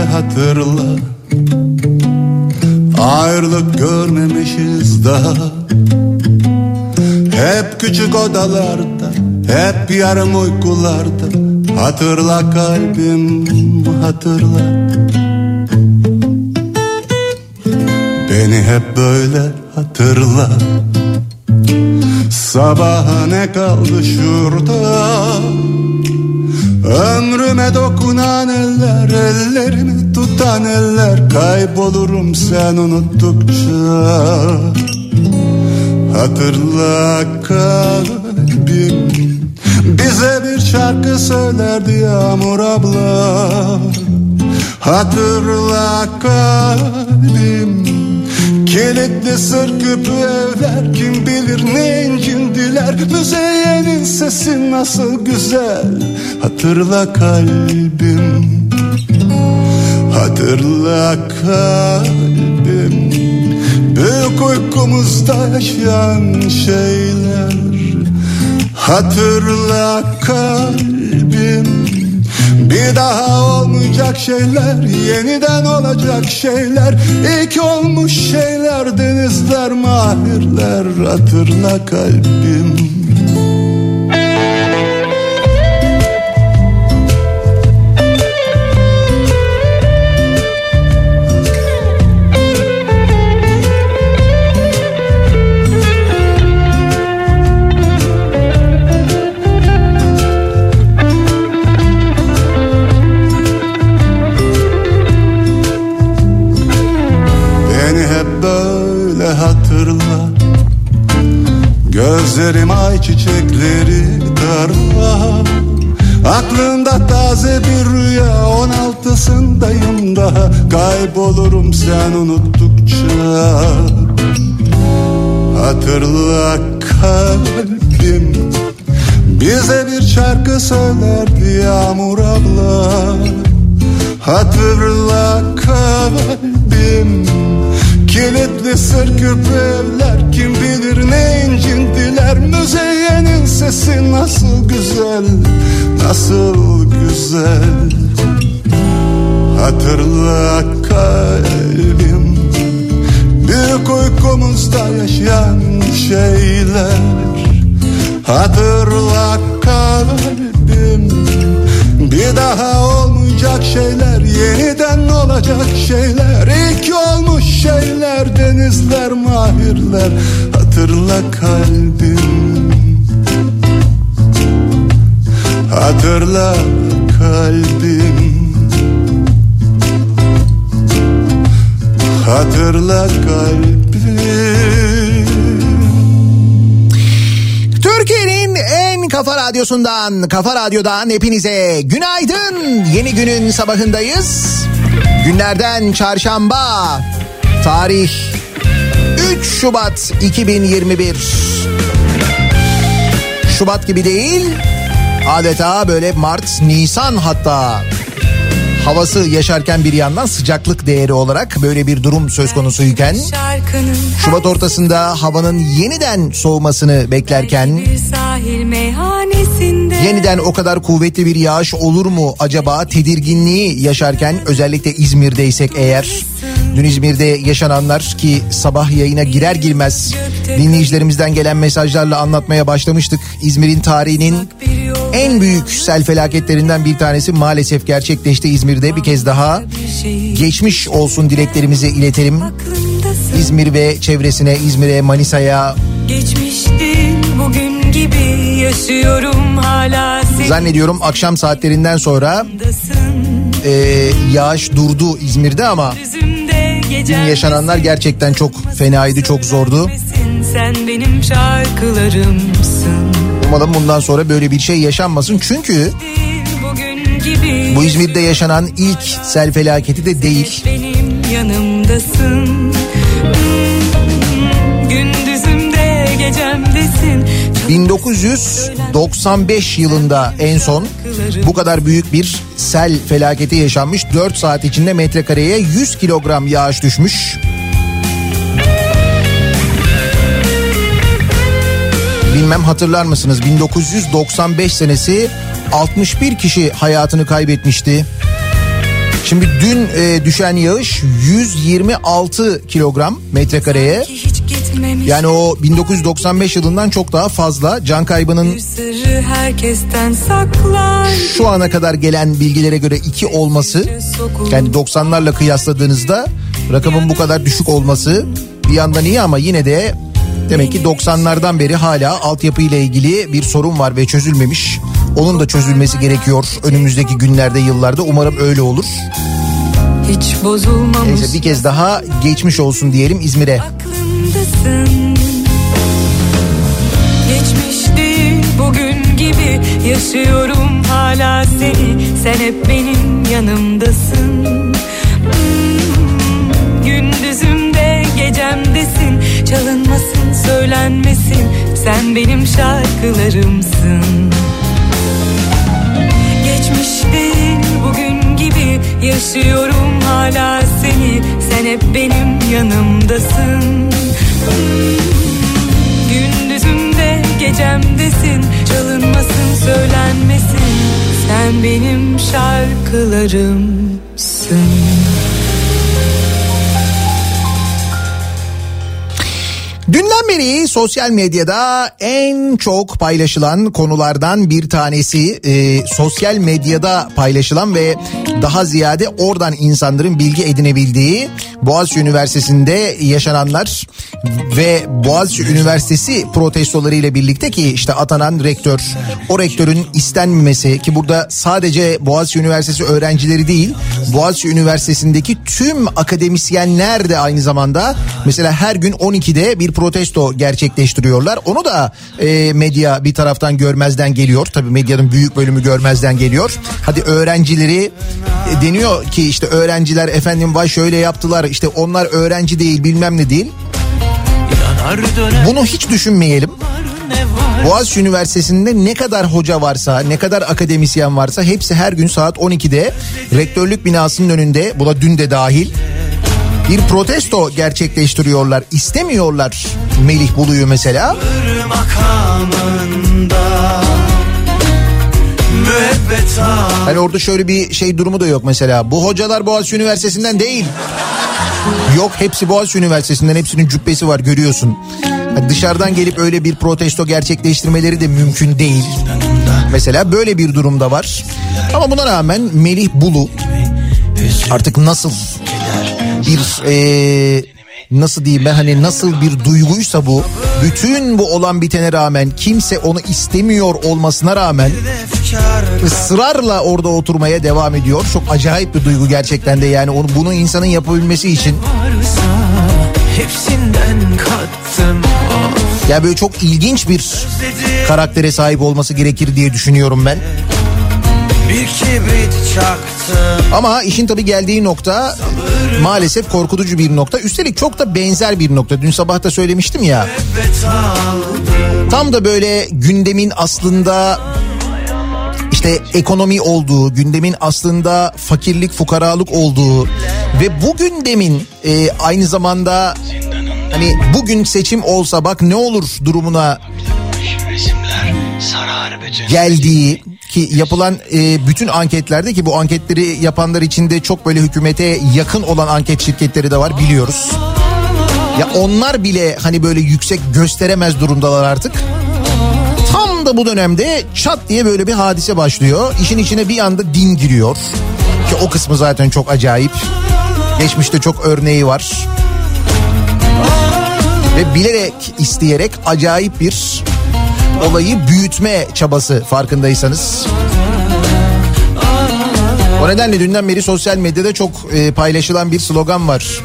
hatırla. Ayrılık görmemişiz daha. Hep küçük odalarda Hep yarım uykularda. Hatırla kalbim hatırla. Beni hep böyle hatırla. Sabaha ne kaldı şurada Ömrüme dokunan eller Ellerimi tutan eller Kaybolurum sen unuttukça. Hatırla kalbim Bize bir şarkı söylerdi Yağmur abla. Hatırla kalbim Kilitli sır küpü evler Kim bilir ne incindiler Müzeyyenin sesi nasıl güzel Hatırla kalbim. Hatırla kalbim. Büyük uykumuzda yaşayan şeyler. Hatırla kalbim bir daha olmayacak şeyler Yeniden olacak şeyler. İlk olmuş şeyler Denizler mahirler Hatırla kalbim sen unuttukça. Hatırla kalbim. Bize bir şarkı söylerdi Yağmur abla. Hatırla kalbim. Kilitli sır küpü evler Kim bilir ne incindiler. Müzeyyenin sesi nasıl güzel Nasıl güzel. Hatırla kalbim. Büyük uykumuzda yaşayan şeyler. Hatırla kalbim. Bir daha olmayacak şeyler Yeniden olacak şeyler. İlk olmuş şeyler Denizler mahirler. Hatırla kalbim. Hatırla kalbim Hatırla kalbim Türkiye'nin en kafa radyosundan, kafa radyodan hepinize günaydın. Yeni günün sabahındayız. Günlerden çarşamba. Tarih 3 Şubat 2021. Şubat gibi değil. Adeta böyle Mart, Nisan hatta havası yaşarken bir yandan sıcaklık değeri olarak böyle bir durum söz konusuyken Şubat ortasında havanın yeniden soğumasını beklerken yeniden o kadar kuvvetli bir yağış olur mu acaba tedirginliği yaşarken özellikle İzmir'deysek eğer dün İzmir'de yaşananlar ki sabah yayına girer girmez dinleyicilerimizden gelen mesajlarla anlatmaya başlamıştık. İzmir'in tarihinin en büyük sel felaketlerinden bir tanesi maalesef gerçekleşti İzmir'de. Bir kez daha geçmiş olsun dileklerimizi iletelim. İzmir ve çevresine İzmir'e Manisa'ya. Zannediyorum akşam saatlerinden sonra e, yağış durdu İzmir'de ama dün yaşananlar gerçekten çok fenaydı çok zordu. Sen benim şarkılarımsın Umalım bundan sonra böyle bir şey yaşanmasın çünkü bu İzmir'de yaşanan ilk sel felaketi de değil. benim yanımdasın gündüzümde gecemdesin 1995 yılında en son bu kadar büyük bir sel felaketi yaşanmış. 4 saat içinde metrekareye 100 kilogram yağış düşmüş. Bilmem hatırlar mısınız 1995 senesi 61 kişi hayatını kaybetmişti. Şimdi dün e, düşen yağış 126 kilogram metrekareye. Yani o 1995 yılından çok daha fazla can kaybının şu ana kadar gelen bilgilere göre 2 olması yani 90'larla kıyasladığınızda rakamın bu kadar düşük olması bir yandan iyi ama yine de demek ki 90'lardan beri hala altyapı ile ilgili bir sorun var ve çözülmemiş. Onun da çözülmesi gerekiyor önümüzdeki günlerde yıllarda umarım öyle olur. Hiç bozulmamış. Neyse bir kez daha geçmiş olsun diyelim İzmir'e. Aklımdasın. Geçmiş değil bugün gibi yaşıyorum hala seni. Sen hep benim yanımdasın. Hmm, gecemdesin. Çalınmasın söylenmesin. Sen benim şarkılarımsın. Geçmiş değil bugün gibi yaşıyorum hala seni sen hep benim yanımdasın Gündüzümde gecemdesin çalınmasın söylenmesin sen benim şarkılarımsın beri sosyal medyada en çok paylaşılan konulardan bir tanesi e, sosyal medyada paylaşılan ve daha ziyade oradan insanların bilgi edinebildiği Boğaziçi Üniversitesi'nde yaşananlar ve Boğaziçi Üniversitesi protestoları ile birlikte ki işte atanan rektör o rektörün istenmemesi ki burada sadece Boğaziçi Üniversitesi öğrencileri değil Boğaziçi Üniversitesi'ndeki tüm akademisyenler de aynı zamanda. Mesela her gün 12'de bir protesto gerçekleştiriyorlar. Onu da e, medya bir taraftan görmezden geliyor. Tabii medyanın büyük bölümü görmezden geliyor. Hadi öğrencileri e, deniyor ki işte öğrenciler efendim vay şöyle yaptılar işte onlar öğrenci değil bilmem ne değil. Bunu hiç düşünmeyelim. Boğaziçi Üniversitesi'nde ne kadar hoca varsa, ne kadar akademisyen varsa hepsi her gün saat 12'de rektörlük binasının önünde, bu da dün de dahil bir protesto gerçekleştiriyorlar. İstemiyorlar Melih Bulu'yu mesela. Hani orada şöyle bir şey durumu da yok mesela. Bu hocalar Boğaziçi Üniversitesi'nden değil. Yok hepsi Boğaziçi Üniversitesi'nden hepsinin cübbesi var görüyorsun. Yani dışarıdan gelip öyle bir protesto gerçekleştirmeleri de mümkün değil. Mesela böyle bir durumda var. Ama buna rağmen Melih Bulu artık nasıl bir eee, nasıl diyeyim ben hani nasıl bir duyguysa bu bütün bu olan bitene rağmen kimse onu istemiyor olmasına rağmen ısrarla orada oturmaya devam ediyor. Çok acayip bir duygu gerçekten de yani onu bunu insanın yapabilmesi için ya böyle çok ilginç bir karaktere sahip olması gerekir diye düşünüyorum ben. Bir kibrit çaktım Ama işin tabii geldiği nokta maalesef korkutucu bir nokta. Üstelik çok da benzer bir nokta. Dün sabah da söylemiştim ya. Tam da böyle gündemin aslında işte ekonomi olduğu, gündemin aslında fakirlik, fukaralık olduğu ve bu gündemin e, aynı zamanda hani bugün seçim olsa bak ne olur durumuna geldiği ki yapılan e, bütün anketlerde ki bu anketleri yapanlar içinde çok böyle hükümete yakın olan anket şirketleri de var biliyoruz. Ya onlar bile hani böyle yüksek gösteremez durumdalar artık. Tam da bu dönemde çat diye böyle bir hadise başlıyor. İşin içine bir anda din giriyor. Ki o kısmı zaten çok acayip. Geçmişte çok örneği var. Ve bilerek isteyerek acayip bir olayı büyütme çabası farkındaysanız. O nedenle dünden beri sosyal medyada çok e, paylaşılan bir slogan var.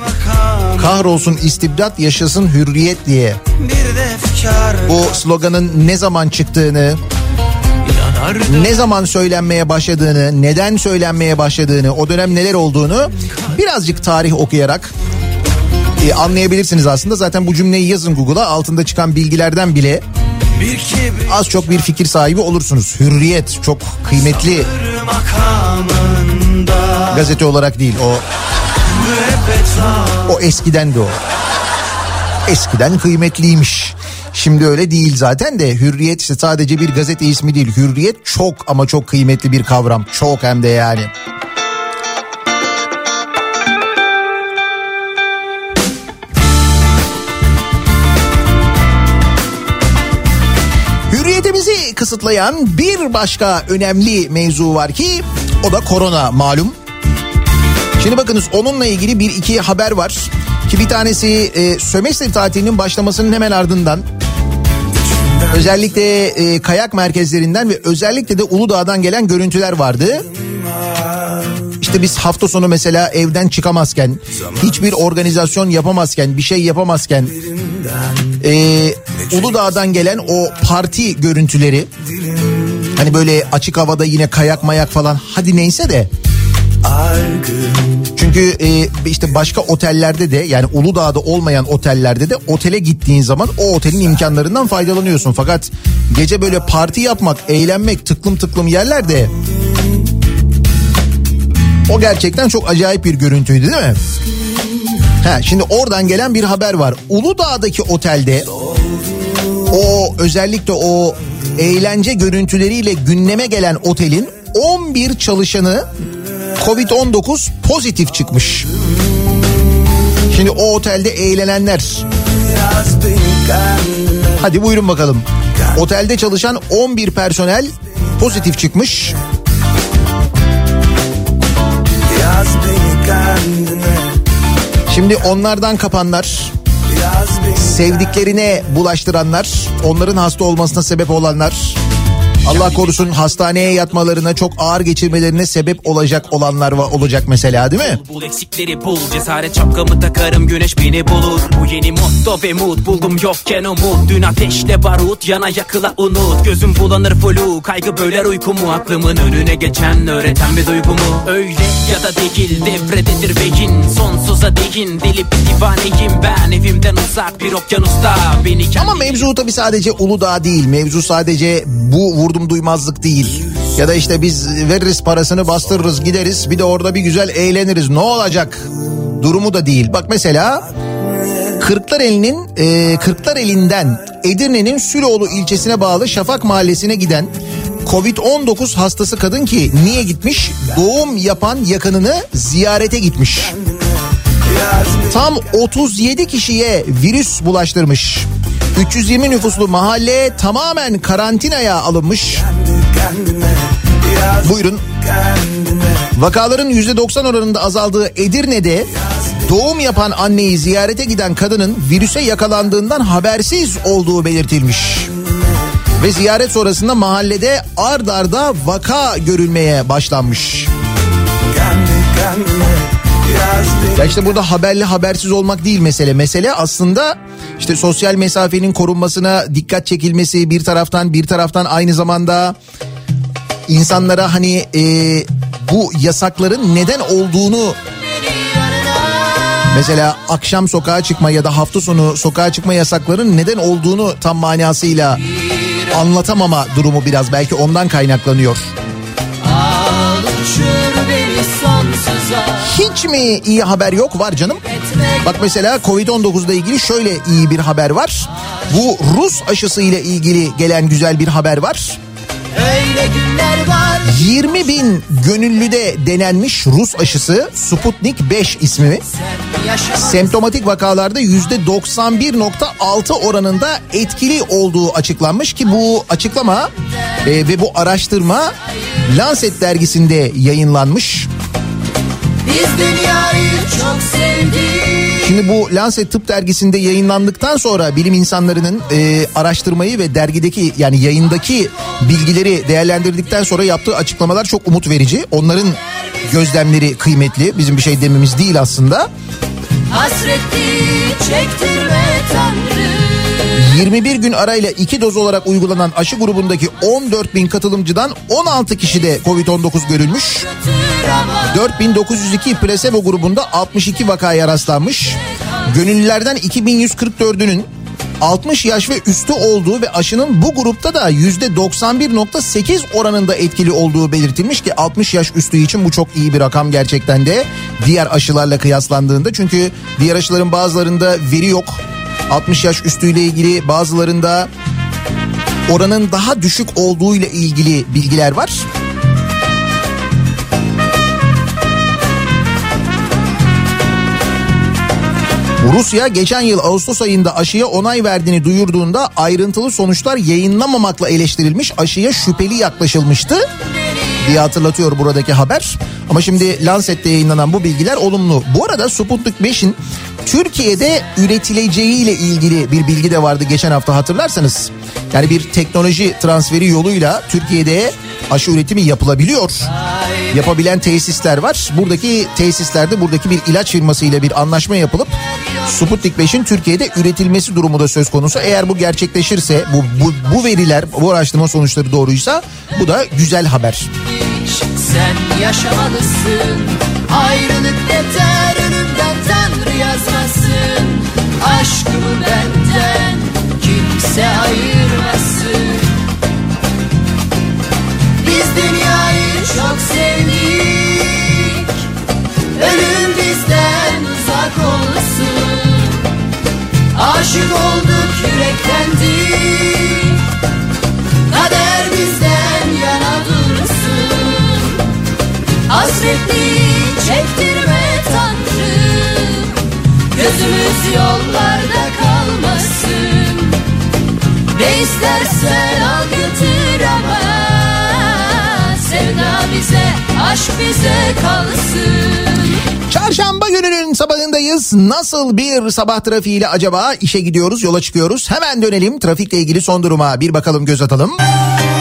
Kahrolsun istibdat yaşasın hürriyet diye. Bu sloganın ne zaman çıktığını, ne zaman söylenmeye başladığını, neden söylenmeye başladığını, o dönem neler olduğunu birazcık tarih okuyarak e, anlayabilirsiniz aslında. Zaten bu cümleyi yazın Google'a altında çıkan bilgilerden bile az çok bir fikir sahibi olursunuz. Hürriyet çok kıymetli gazete olarak değil o o eskiden de o. Eskiden kıymetliymiş. Şimdi öyle değil zaten de Hürriyet işte sadece bir gazete ismi değil. Hürriyet çok ama çok kıymetli bir kavram. Çok hem de yani. Kısıtlayan bir başka önemli mevzu var ki o da korona malum. Şimdi bakınız onunla ilgili bir iki haber var. Ki bir tanesi e, sömestr tatilinin başlamasının hemen ardından özellikle e, kayak merkezlerinden ve özellikle de Uludağ'dan gelen görüntüler vardı. İşte biz hafta sonu mesela evden çıkamazken, hiçbir organizasyon yapamazken, bir şey yapamazken e, Uludağ'dan gelen o parti görüntüleri hani böyle açık havada yine kayak mayak falan hadi neyse de. Çünkü e, işte başka otellerde de yani Uludağ'da olmayan otellerde de otele gittiğin zaman o otelin imkanlarından faydalanıyorsun. Fakat gece böyle parti yapmak, eğlenmek, tıklım tıklım yerlerde o gerçekten çok acayip bir görüntüydü değil mi? Ha, şimdi oradan gelen bir haber var. Uludağ'daki otelde o özellikle o eğlence görüntüleriyle gündeme gelen otelin 11 çalışanı Covid-19 pozitif çıkmış. Şimdi o otelde eğlenenler. Hadi buyurun bakalım. Otelde çalışan 11 personel pozitif çıkmış. Şimdi onlardan kapanlar, sevdiklerine bulaştıranlar, onların hasta olmasına sebep olanlar, Allah korusun hastaneye yatmalarına çok ağır geçirmelerine sebep olacak olanlar var olacak mesela değil mi? Bul eksikleri bul cesaret şapkamı takarım güneş beni bulur. Bu yeni motto ve mood buldum yokken umut. Dün ateşle barut yana yakıla unut. Gözüm bulanır flu kaygı böler uykumu. Aklımın önüne geçen öğreten bir duygumu Öyle ya da değil devrededir beyin. Sonsuza değin deli bir divaneyim. Ben Evimden uzak bir okyanusta beni kendi... Ama mevzu tabii sadece Uludağ değil. Mevzu sadece bu vurdum duymazlık değil. Ya da işte biz veririz parasını bastırırız gideriz bir de orada bir güzel eğleniriz ne olacak durumu da değil. Bak mesela Kırklareli'nin e, Kırklareli'nden Edirne'nin Süloğlu ilçesine bağlı Şafak Mahallesi'ne giden Covid-19 hastası kadın ki niye gitmiş? Doğum yapan yakınını ziyarete gitmiş. Tam 37 kişiye virüs bulaştırmış. 320 nüfuslu mahalle tamamen karantinaya alınmış. Buyurun. Vakaların %90 oranında azaldığı Edirne'de doğum yapan anneyi ziyarete giden kadının virüse yakalandığından habersiz olduğu belirtilmiş. Ve ziyaret sonrasında mahallede ard arda vaka görülmeye başlanmış. Ya işte burada haberli habersiz olmak değil mesele. Mesele aslında işte sosyal mesafenin korunmasına dikkat çekilmesi bir taraftan bir taraftan aynı zamanda insanlara hani e, bu yasakların neden olduğunu mesela akşam sokağa çıkma ya da hafta sonu sokağa çıkma yasakların neden olduğunu tam manasıyla anlatamama durumu biraz belki ondan kaynaklanıyor. Hiç mi iyi haber yok? Var canım. Bak mesela Covid-19 ile ilgili şöyle iyi bir haber var. Bu Rus aşısı ile ilgili gelen güzel bir haber var. 20 bin gönüllüde denenmiş Rus aşısı Sputnik 5 ismi. Semptomatik vakalarda %91.6 oranında etkili olduğu açıklanmış ki bu açıklama e, ve bu araştırma Lancet dergisinde yayınlanmış. Biz dünyayı çok sevdik. Şimdi bu Lancet Tıp dergisinde yayınlandıktan sonra bilim insanlarının e, araştırmayı ve dergideki yani yayındaki bilgileri değerlendirdikten sonra yaptığı açıklamalar çok umut verici. Onların gözlemleri kıymetli. Bizim bir şey dememiz değil aslında. Hasretli çektirme Tanrı. 21 gün arayla iki doz olarak uygulanan aşı grubundaki 14 bin katılımcıdan 16 kişide Covid-19 görülmüş. 4902 plasebo grubunda 62 vakaya rastlanmış. Gönüllülerden 2144'ünün 60 yaş ve üstü olduğu ve aşının bu grupta da %91.8 oranında etkili olduğu belirtilmiş ki 60 yaş üstü için bu çok iyi bir rakam gerçekten de diğer aşılarla kıyaslandığında çünkü diğer aşıların bazılarında veri yok. 60 yaş üstüyle ilgili bazılarında oranın daha düşük olduğu ile ilgili bilgiler var. Rusya geçen yıl Ağustos ayında aşıya onay verdiğini duyurduğunda ayrıntılı sonuçlar yayınlamamakla eleştirilmiş aşıya şüpheli yaklaşılmıştı diye hatırlatıyor buradaki haber. Ama şimdi Lancet'te yayınlanan bu bilgiler olumlu. Bu arada Sputnik 5'in Türkiye'de üretileceğiyle ilgili bir bilgi de vardı geçen hafta hatırlarsanız. Yani bir teknoloji transferi yoluyla Türkiye'de aşı üretimi yapılabiliyor. Yapabilen tesisler var. Buradaki tesislerde buradaki bir ilaç firmasıyla bir anlaşma yapılıp Sputnik 5'in Türkiye'de üretilmesi durumu da söz konusu. Eğer bu gerçekleşirse bu, bu, bu veriler bu araştırma sonuçları doğruysa bu da güzel haber. Sen yaşamalısın Ayrılık yeter yazmasın. Aşkımı benden kimse ayırmasın. Biz dünyayı çok sevdik. Ölüm bizden uzak olsun. Aşık olduk yüreklendik Kader bizden yana dursun. Hasretli Tanrım Gözümüz yollarda kalmasın Ne istersen al götür ama Sevda bize, aşk bize kalsın Çarşamba gününün sabahındayız. Nasıl bir sabah trafiğiyle acaba işe gidiyoruz, yola çıkıyoruz. Hemen dönelim trafikle ilgili son duruma bir bakalım göz atalım. Kafa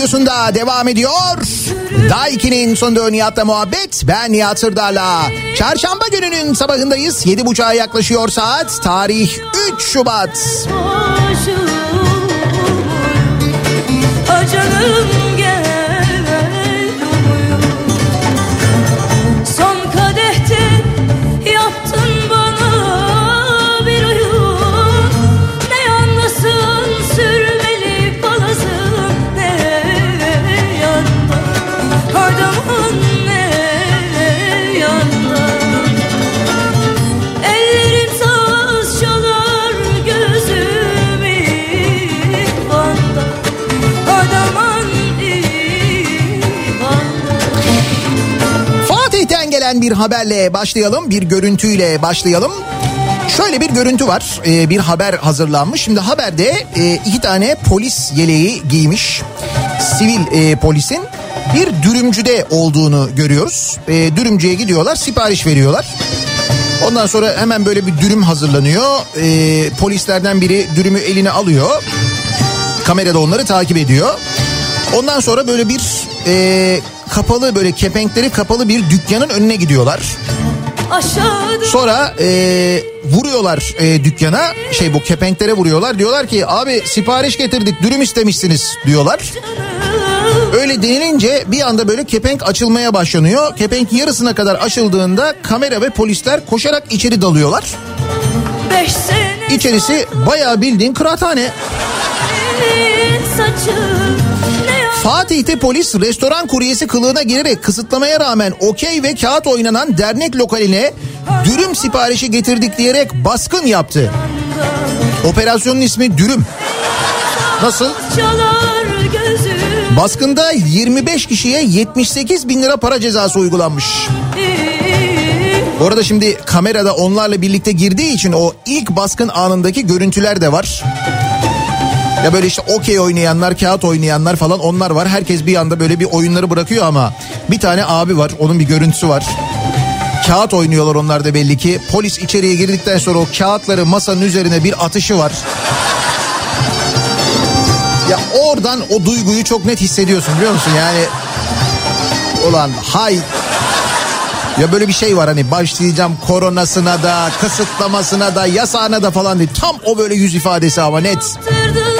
radyosunda devam ediyor. Daiki'nin sonunda Nihat'la muhabbet. Ben Nihat Sırdar'la. Çarşamba gününün sabahındayız. Yedi buçuğa yaklaşıyor saat. Tarih 3 Şubat. Ah Bir haberle başlayalım. Bir görüntüyle başlayalım. Şöyle bir görüntü var. Ee, bir haber hazırlanmış. Şimdi haberde e, iki tane polis yeleği giymiş. Sivil e, polisin bir dürümcüde olduğunu görüyoruz. E, dürümcüye gidiyorlar, sipariş veriyorlar. Ondan sonra hemen böyle bir dürüm hazırlanıyor. E, polislerden biri dürümü eline alıyor. Kamerada onları takip ediyor. Ondan sonra böyle bir e, kapalı böyle kepenkleri kapalı bir dükkanın önüne gidiyorlar. Sonra e, vuruyorlar e, dükkana şey bu kepenklere vuruyorlar. Diyorlar ki abi sipariş getirdik dürüm istemişsiniz diyorlar. Öyle denilince bir anda böyle kepenk açılmaya başlanıyor. Kepenk yarısına kadar açıldığında kamera ve polisler koşarak içeri dalıyorlar. İçerisi bayağı bildiğin kıraathane. saçım Fatih'te polis restoran kuryesi kılığına girerek kısıtlamaya rağmen okey ve kağıt oynanan dernek lokaline dürüm siparişi getirdik diyerek baskın yaptı. Operasyonun ismi dürüm. Nasıl? Baskında 25 kişiye 78 bin lira para cezası uygulanmış. Bu arada şimdi kamerada onlarla birlikte girdiği için o ilk baskın anındaki görüntüler de var. Ya böyle işte okey oynayanlar, kağıt oynayanlar falan onlar var. Herkes bir anda böyle bir oyunları bırakıyor ama bir tane abi var. Onun bir görüntüsü var. Kağıt oynuyorlar onlar da belli ki. Polis içeriye girdikten sonra o kağıtları masanın üzerine bir atışı var. Ya oradan o duyguyu çok net hissediyorsun biliyor musun? Yani ulan hay ya böyle bir şey var hani başlayacağım koronasına da kısıtlamasına da yasağına da falan değil. Tam o böyle yüz ifadesi ama net. Tırdım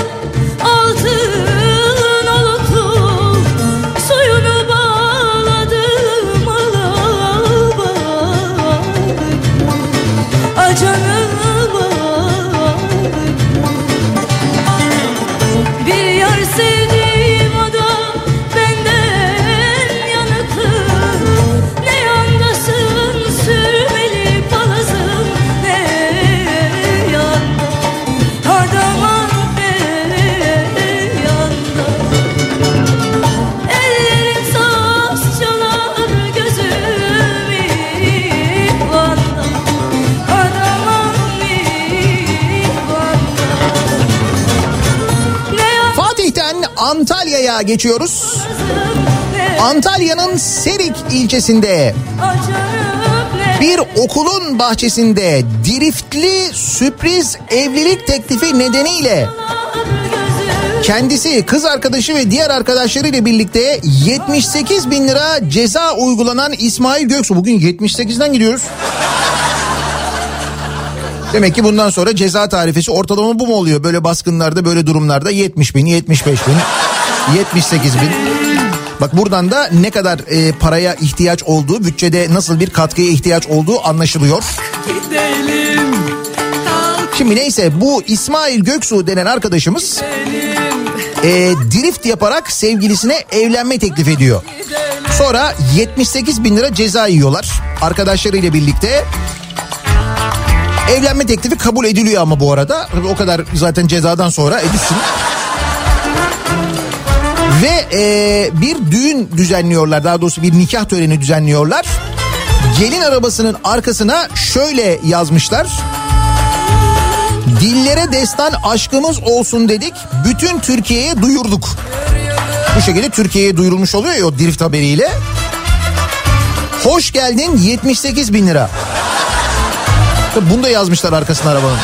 Antalya'ya geçiyoruz. Antalya'nın Serik ilçesinde bir okulun bahçesinde driftli sürpriz evlilik teklifi nedeniyle kendisi, kız arkadaşı ve diğer arkadaşlarıyla birlikte 78 bin lira ceza uygulanan İsmail Göksu. Bugün 78'den gidiyoruz. Demek ki bundan sonra ceza tarifesi ortalama bu mu oluyor? Böyle baskınlarda böyle durumlarda 70 bin, 75 bin, 78 bin. Bak buradan da ne kadar e, paraya ihtiyaç olduğu, bütçede nasıl bir katkıya ihtiyaç olduğu anlaşılıyor. Şimdi neyse bu İsmail Göksu denen arkadaşımız e, drift yaparak sevgilisine evlenme teklif ediyor. Sonra 78 bin lira ceza yiyorlar arkadaşlarıyla birlikte. Evlenme teklifi kabul ediliyor ama bu arada. O kadar zaten cezadan sonra edilsin. Ve e, bir düğün düzenliyorlar daha doğrusu bir nikah töreni düzenliyorlar. Gelin arabasının arkasına şöyle yazmışlar. Dillere destan aşkımız olsun dedik. Bütün Türkiye'ye duyurduk. Bu şekilde Türkiye'ye duyurulmuş oluyor ya o drift haberiyle. Hoş geldin 78 bin lira. Bunu da yazmışlar arkasına arabanın.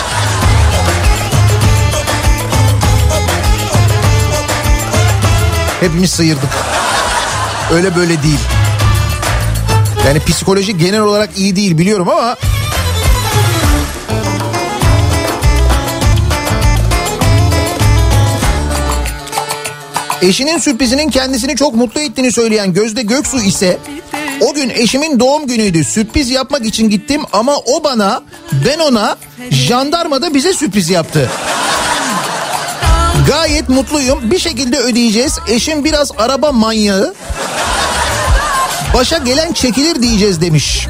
Hepimiz sıyırdık. Öyle böyle değil. Yani psikoloji genel olarak iyi değil biliyorum ama... Eşinin sürprizinin kendisini çok mutlu ettiğini söyleyen Gözde Göksu ise o gün eşimin doğum günüydü. Sürpriz yapmak için gittim ama o bana ben ona jandarma da bize sürpriz yaptı. Gayet mutluyum. Bir şekilde ödeyeceğiz. Eşim biraz araba manyağı. Başa gelen çekilir diyeceğiz demiş.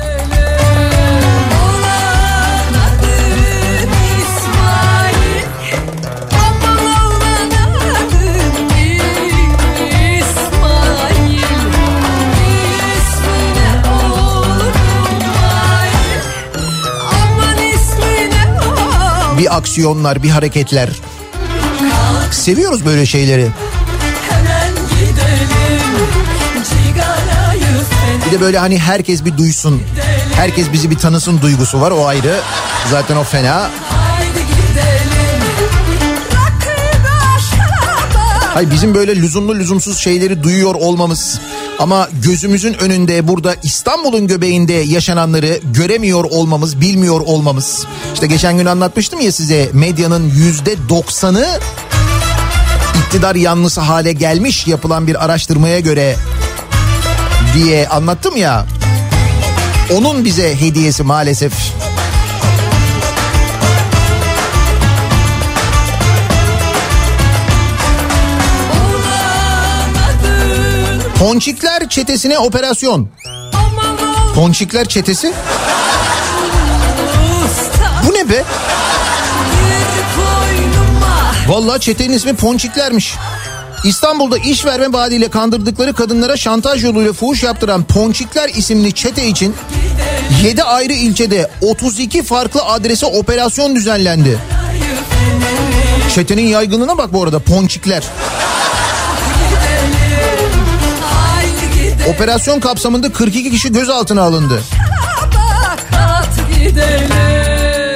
Bir aksiyonlar, bir hareketler. Seviyoruz böyle şeyleri. Bir de böyle hani herkes bir duysun. Herkes bizi bir tanısın duygusu var o ayrı. Zaten o fena. Hayır bizim böyle lüzumlu lüzumsuz şeyleri duyuyor olmamız ama gözümüzün önünde burada İstanbul'un göbeğinde yaşananları göremiyor olmamız, bilmiyor olmamız. İşte geçen gün anlatmıştım ya size medyanın yüzde doksanı iktidar yanlısı hale gelmiş yapılan bir araştırmaya göre diye anlattım ya. Onun bize hediyesi maalesef. Ponçikler çetesine operasyon. Ponçikler çetesi? Bu ne be? Vallahi çetenin ismi Ponçiklermiş. İstanbul'da iş verme vaadiyle kandırdıkları kadınlara şantaj yoluyla fuhuş yaptıran Ponçikler isimli çete için 7 ayrı ilçede 32 farklı adrese operasyon düzenlendi. Çetenin yaygınlığına bak bu arada Ponçikler. Operasyon kapsamında 42 kişi gözaltına alındı.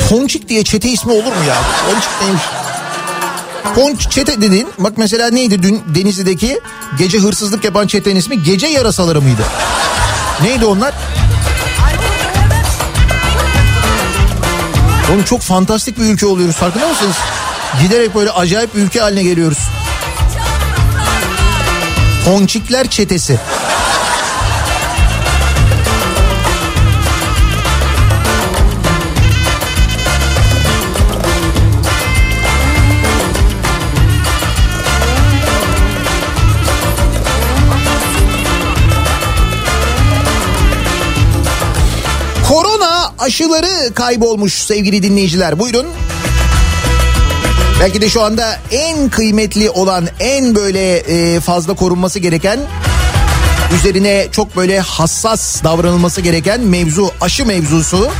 Ponçik diye çete ismi olur mu ya? Ponçik neymiş? Ponç çete dedin. Bak mesela neydi dün Denizli'deki gece hırsızlık yapan çetenin ismi? Gece yarasaları mıydı? Neydi onlar? Oğlum çok fantastik bir ülke oluyoruz farkında mısınız? Giderek böyle acayip bir ülke haline geliyoruz. Ponçikler çetesi. Aşıları kaybolmuş sevgili dinleyiciler. Buyurun. Belki de şu anda en kıymetli olan, en böyle e, fazla korunması gereken, üzerine çok böyle hassas davranılması gereken mevzu aşı mevzusu.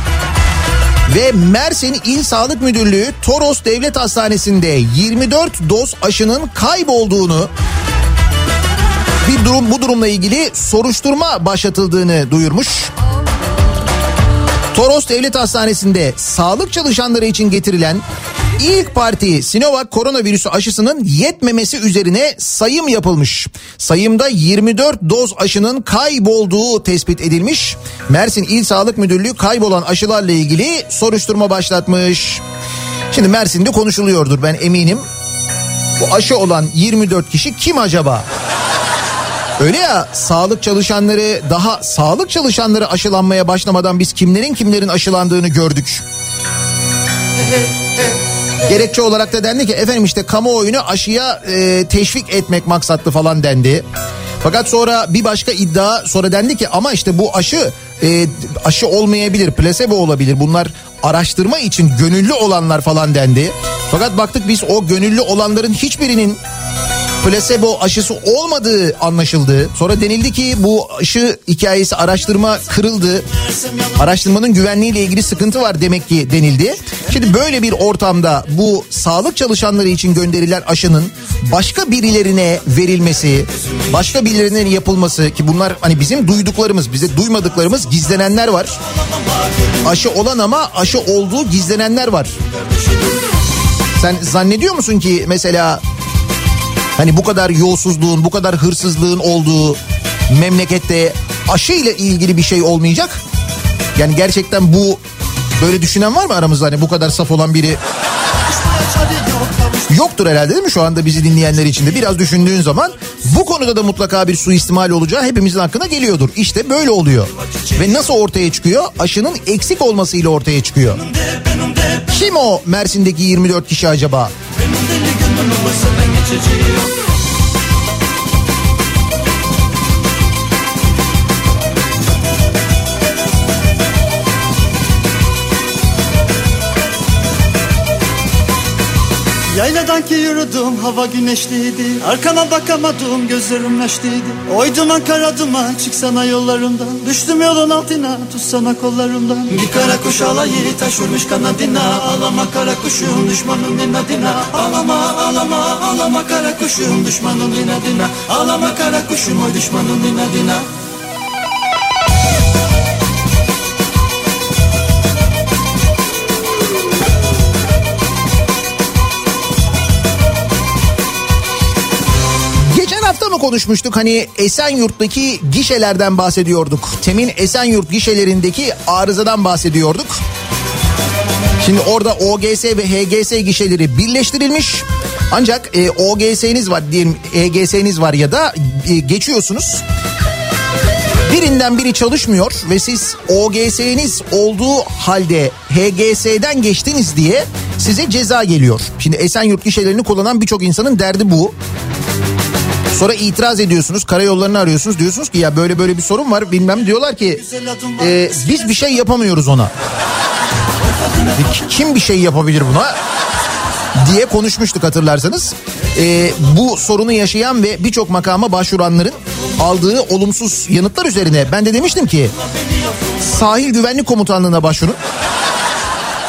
Ve Mersin İl Sağlık Müdürlüğü Toros Devlet Hastanesi'nde 24 doz aşının kaybolduğunu bir durum bu durumla ilgili soruşturma başlatıldığını duyurmuş. Toros Devlet Hastanesi'nde sağlık çalışanları için getirilen ilk parti Sinovac koronavirüsü aşısının yetmemesi üzerine sayım yapılmış. Sayımda 24 doz aşının kaybolduğu tespit edilmiş. Mersin İl Sağlık Müdürlüğü kaybolan aşılarla ilgili soruşturma başlatmış. Şimdi Mersin'de konuşuluyordur ben eminim. Bu aşı olan 24 kişi kim acaba? Öyle ya sağlık çalışanları daha sağlık çalışanları aşılanmaya başlamadan biz kimlerin kimlerin aşılandığını gördük. Gerekçe olarak da dendi ki efendim işte kamuoyunu aşıya e, teşvik etmek maksatlı falan dendi. Fakat sonra bir başka iddia sonra dendi ki ama işte bu aşı e, aşı olmayabilir placebo olabilir bunlar araştırma için gönüllü olanlar falan dendi. Fakat baktık biz o gönüllü olanların hiçbirinin plasebo aşısı olmadığı anlaşıldı. Sonra denildi ki bu aşı hikayesi araştırma kırıldı. Araştırmanın güvenliğiyle ilgili sıkıntı var demek ki denildi. Şimdi böyle bir ortamda bu sağlık çalışanları için gönderilen aşının başka birilerine verilmesi, başka birilerine yapılması ki bunlar hani bizim duyduklarımız, bize duymadıklarımız gizlenenler var. Aşı olan ama aşı olduğu gizlenenler var. Sen zannediyor musun ki mesela Hani bu kadar yolsuzluğun, bu kadar hırsızlığın olduğu memlekette aşı ile ilgili bir şey olmayacak. Yani gerçekten bu böyle düşünen var mı aramızda hani bu kadar saf olan biri? Yoktur herhalde değil mi şu anda bizi dinleyenler içinde? Biraz düşündüğün zaman bu konuda da mutlaka bir suistimal olacağı hepimizin hakkına geliyordur. İşte böyle oluyor. Ve nasıl ortaya çıkıyor? Aşının eksik olmasıyla ortaya çıkıyor. Kim o Mersin'deki 24 kişi acaba? Yayladan ki yürüdüm hava güneşliydi. Arkama bakamadım gözlerim neşliydi. Oy duman kara duman çıksana yollarımdan. Düştüm yolun altına tutsana kollarımdan. Bir kara kuş alayı taş vurmuş kanadına. Ağlama kara kuşum düşmanın inadına. Ağlama ağlama ağlama kara kuşum düşmanın inadına. Ağlama kara kuşum oy düşmanın inadına konuşmuştuk hani Esenyurt'taki gişelerden bahsediyorduk. Temin Esenyurt gişelerindeki arızadan bahsediyorduk. Şimdi orada OGS ve HGS gişeleri birleştirilmiş. Ancak e, OGS'niz var diyelim EGS'niz var ya da e, geçiyorsunuz. Birinden biri çalışmıyor ve siz OGS'niz olduğu halde HGS'den geçtiniz diye size ceza geliyor. Şimdi Esenyurt gişelerini kullanan birçok insanın derdi bu. Sonra itiraz ediyorsunuz karayollarını arıyorsunuz diyorsunuz ki ya böyle böyle bir sorun var bilmem diyorlar ki e, biz bir şey yapamıyoruz ona. Kim bir şey yapabilir buna? diye konuşmuştuk hatırlarsanız. E, bu sorunu yaşayan ve birçok makama başvuranların aldığı olumsuz yanıtlar üzerine ben de demiştim ki sahil güvenlik komutanlığına başvurun.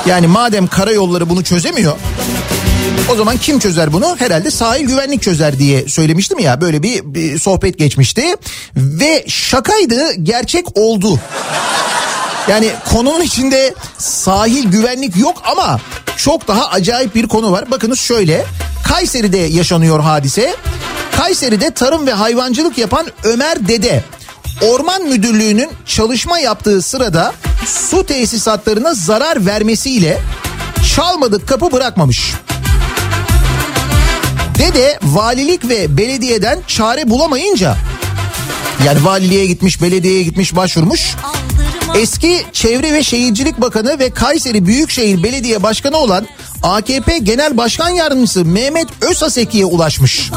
Yani madem karayolları bunu çözemiyor o zaman kim çözer bunu? Herhalde sahil güvenlik çözer diye söylemiştim ya. Böyle bir, bir sohbet geçmişti. Ve şakaydı gerçek oldu. Yani konunun içinde sahil güvenlik yok ama çok daha acayip bir konu var. Bakınız şöyle. Kayseri'de yaşanıyor hadise. Kayseri'de tarım ve hayvancılık yapan Ömer Dede Orman Müdürlüğü'nün çalışma yaptığı sırada su tesisatlarına zarar vermesiyle çalmadık kapı bırakmamış. Dede valilik ve belediyeden çare bulamayınca yani valiliğe gitmiş, belediyeye gitmiş, başvurmuş. Eski Çevre ve Şehircilik Bakanı ve Kayseri Büyükşehir Belediye Başkanı olan AKP Genel Başkan Yardımcısı Mehmet Özaseki'ye ulaşmış.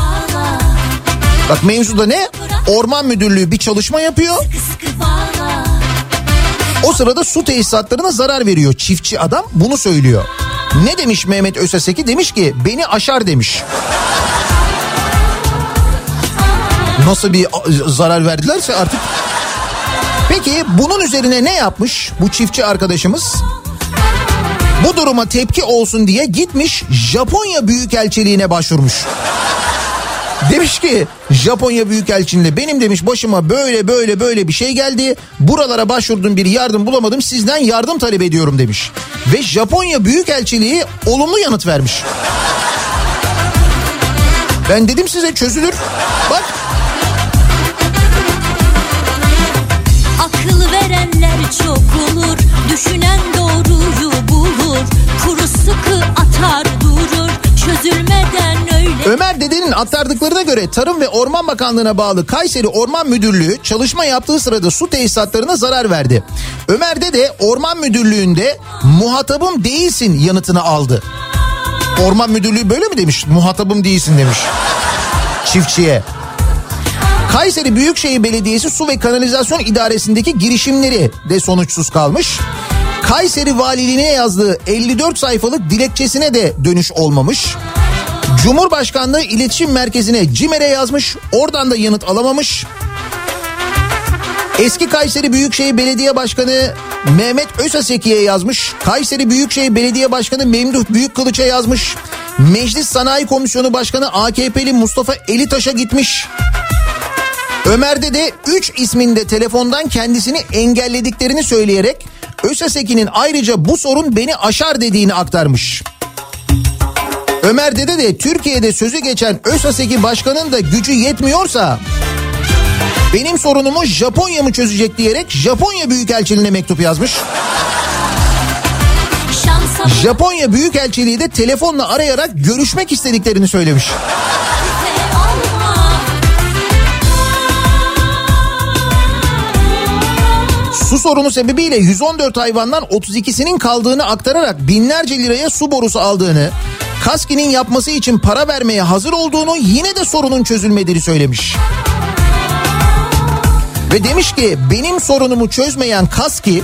Bak mevzuda ne? Orman Müdürlüğü bir çalışma yapıyor. O sırada su tesisatlarına zarar veriyor. Çiftçi adam bunu söylüyor. Ne demiş Mehmet Öseseki? Demiş ki beni aşar demiş. Nasıl bir zarar verdilerse artık. Peki bunun üzerine ne yapmış bu çiftçi arkadaşımız? Bu duruma tepki olsun diye gitmiş Japonya Büyükelçiliğine başvurmuş. Demiş ki Japonya Büyükelçiliğine benim demiş başıma böyle böyle böyle bir şey geldi. Buralara başvurdum bir yardım bulamadım sizden yardım talep ediyorum demiş. Ve Japonya Büyükelçiliği olumlu yanıt vermiş. Ben dedim size çözülür. Bak Akıl verenler çok olur Düşünen doğruyu bulur Kuru sıkı atar durur Ömer dedenin aktardıklarına göre Tarım ve Orman Bakanlığı'na bağlı Kayseri Orman Müdürlüğü çalışma yaptığı sırada su tesisatlarına zarar verdi. Ömer dede Orman Müdürlüğü'nde muhatabım değilsin yanıtını aldı. Orman Müdürlüğü böyle mi demiş? Muhatabım değilsin demiş. Çiftçiye. Kayseri Büyükşehir Belediyesi Su ve Kanalizasyon İdaresi'ndeki girişimleri de sonuçsuz kalmış. Kayseri Valiliğine yazdığı 54 sayfalık dilekçesine de dönüş olmamış. Cumhurbaşkanlığı İletişim Merkezi'ne CİMER'e yazmış. Oradan da yanıt alamamış. Eski Kayseri Büyükşehir Belediye Başkanı Mehmet Özaseki'ye yazmış. Kayseri Büyükşehir Belediye Başkanı Memduh Büyükkılıç'a yazmış. Meclis Sanayi Komisyonu Başkanı AKP'li Mustafa Elitaş'a gitmiş. Ömer'de de 3 isminde telefondan kendisini engellediklerini söyleyerek Özaseki'nin ayrıca bu sorun beni aşar dediğini aktarmış. Ömer Dede de Türkiye'de sözü geçen ÖSASEK'i başkanın da gücü yetmiyorsa benim sorunumu Japonya mı çözecek diyerek Japonya Büyükelçiliğine mektup yazmış. Japonya Büyükelçiliği de telefonla arayarak görüşmek istediklerini söylemiş. Su sorunu sebebiyle 114 hayvandan 32'sinin kaldığını aktararak binlerce liraya su borusu aldığını, Kaski'nin yapması için para vermeye hazır olduğunu yine de sorunun çözülmediğini söylemiş. Ve demiş ki benim sorunumu çözmeyen Kaski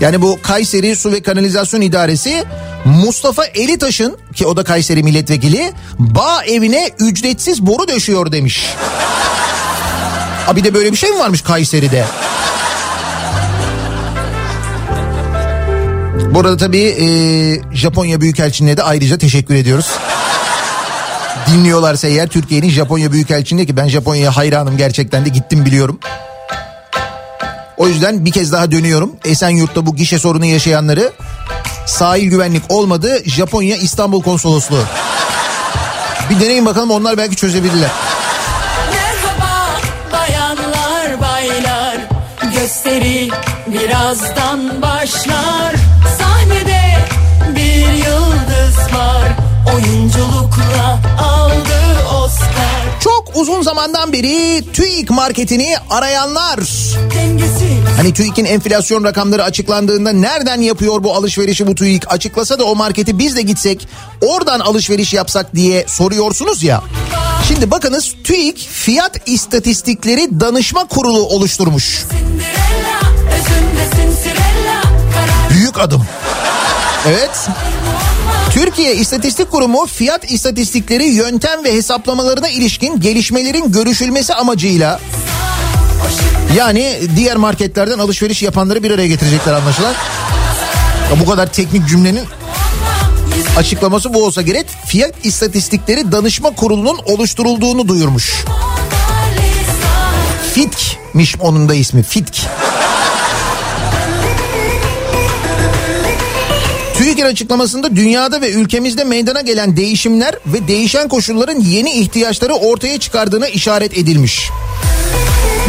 yani bu Kayseri Su ve Kanalizasyon İdaresi Mustafa Elitaş'ın ki o da Kayseri milletvekili bağ evine ücretsiz boru döşüyor demiş. Abi de böyle bir şey mi varmış Kayseri'de? Bu arada tabii e, Japonya Büyükelçiliğine de ayrıca teşekkür ediyoruz. Dinliyorlarsa eğer Türkiye'nin Japonya Büyükelçiliğine ki ben Japonya'ya hayranım gerçekten de gittim biliyorum. O yüzden bir kez daha dönüyorum. Esenyurt'ta bu gişe sorunu yaşayanları sahil güvenlik olmadı Japonya İstanbul Konsolosluğu. Bir deneyin bakalım onlar belki çözebilirler. Gösteri birazdan başlar beri TÜİK marketini arayanlar. Hani TÜİK'in enflasyon rakamları açıklandığında nereden yapıyor bu alışverişi bu TÜİK açıklasa da o marketi biz de gitsek oradan alışveriş yapsak diye soruyorsunuz ya. Şimdi bakınız TÜİK fiyat istatistikleri danışma kurulu oluşturmuş. Büyük adım. Evet. Türkiye İstatistik Kurumu fiyat istatistikleri yöntem ve hesaplamalarına ilişkin gelişmelerin görüşülmesi amacıyla yani diğer marketlerden alışveriş yapanları bir araya getirecekler anlaşılan. Ya bu kadar teknik cümlenin açıklaması bu olsa gerek. Fiyat İstatistikleri Danışma Kurulu'nun oluşturulduğunu duyurmuş. FİTK'miş onun da ismi FİTK. TÜİK'in açıklamasında dünyada ve ülkemizde meydana gelen değişimler ve değişen koşulların yeni ihtiyaçları ortaya çıkardığına işaret edilmiş.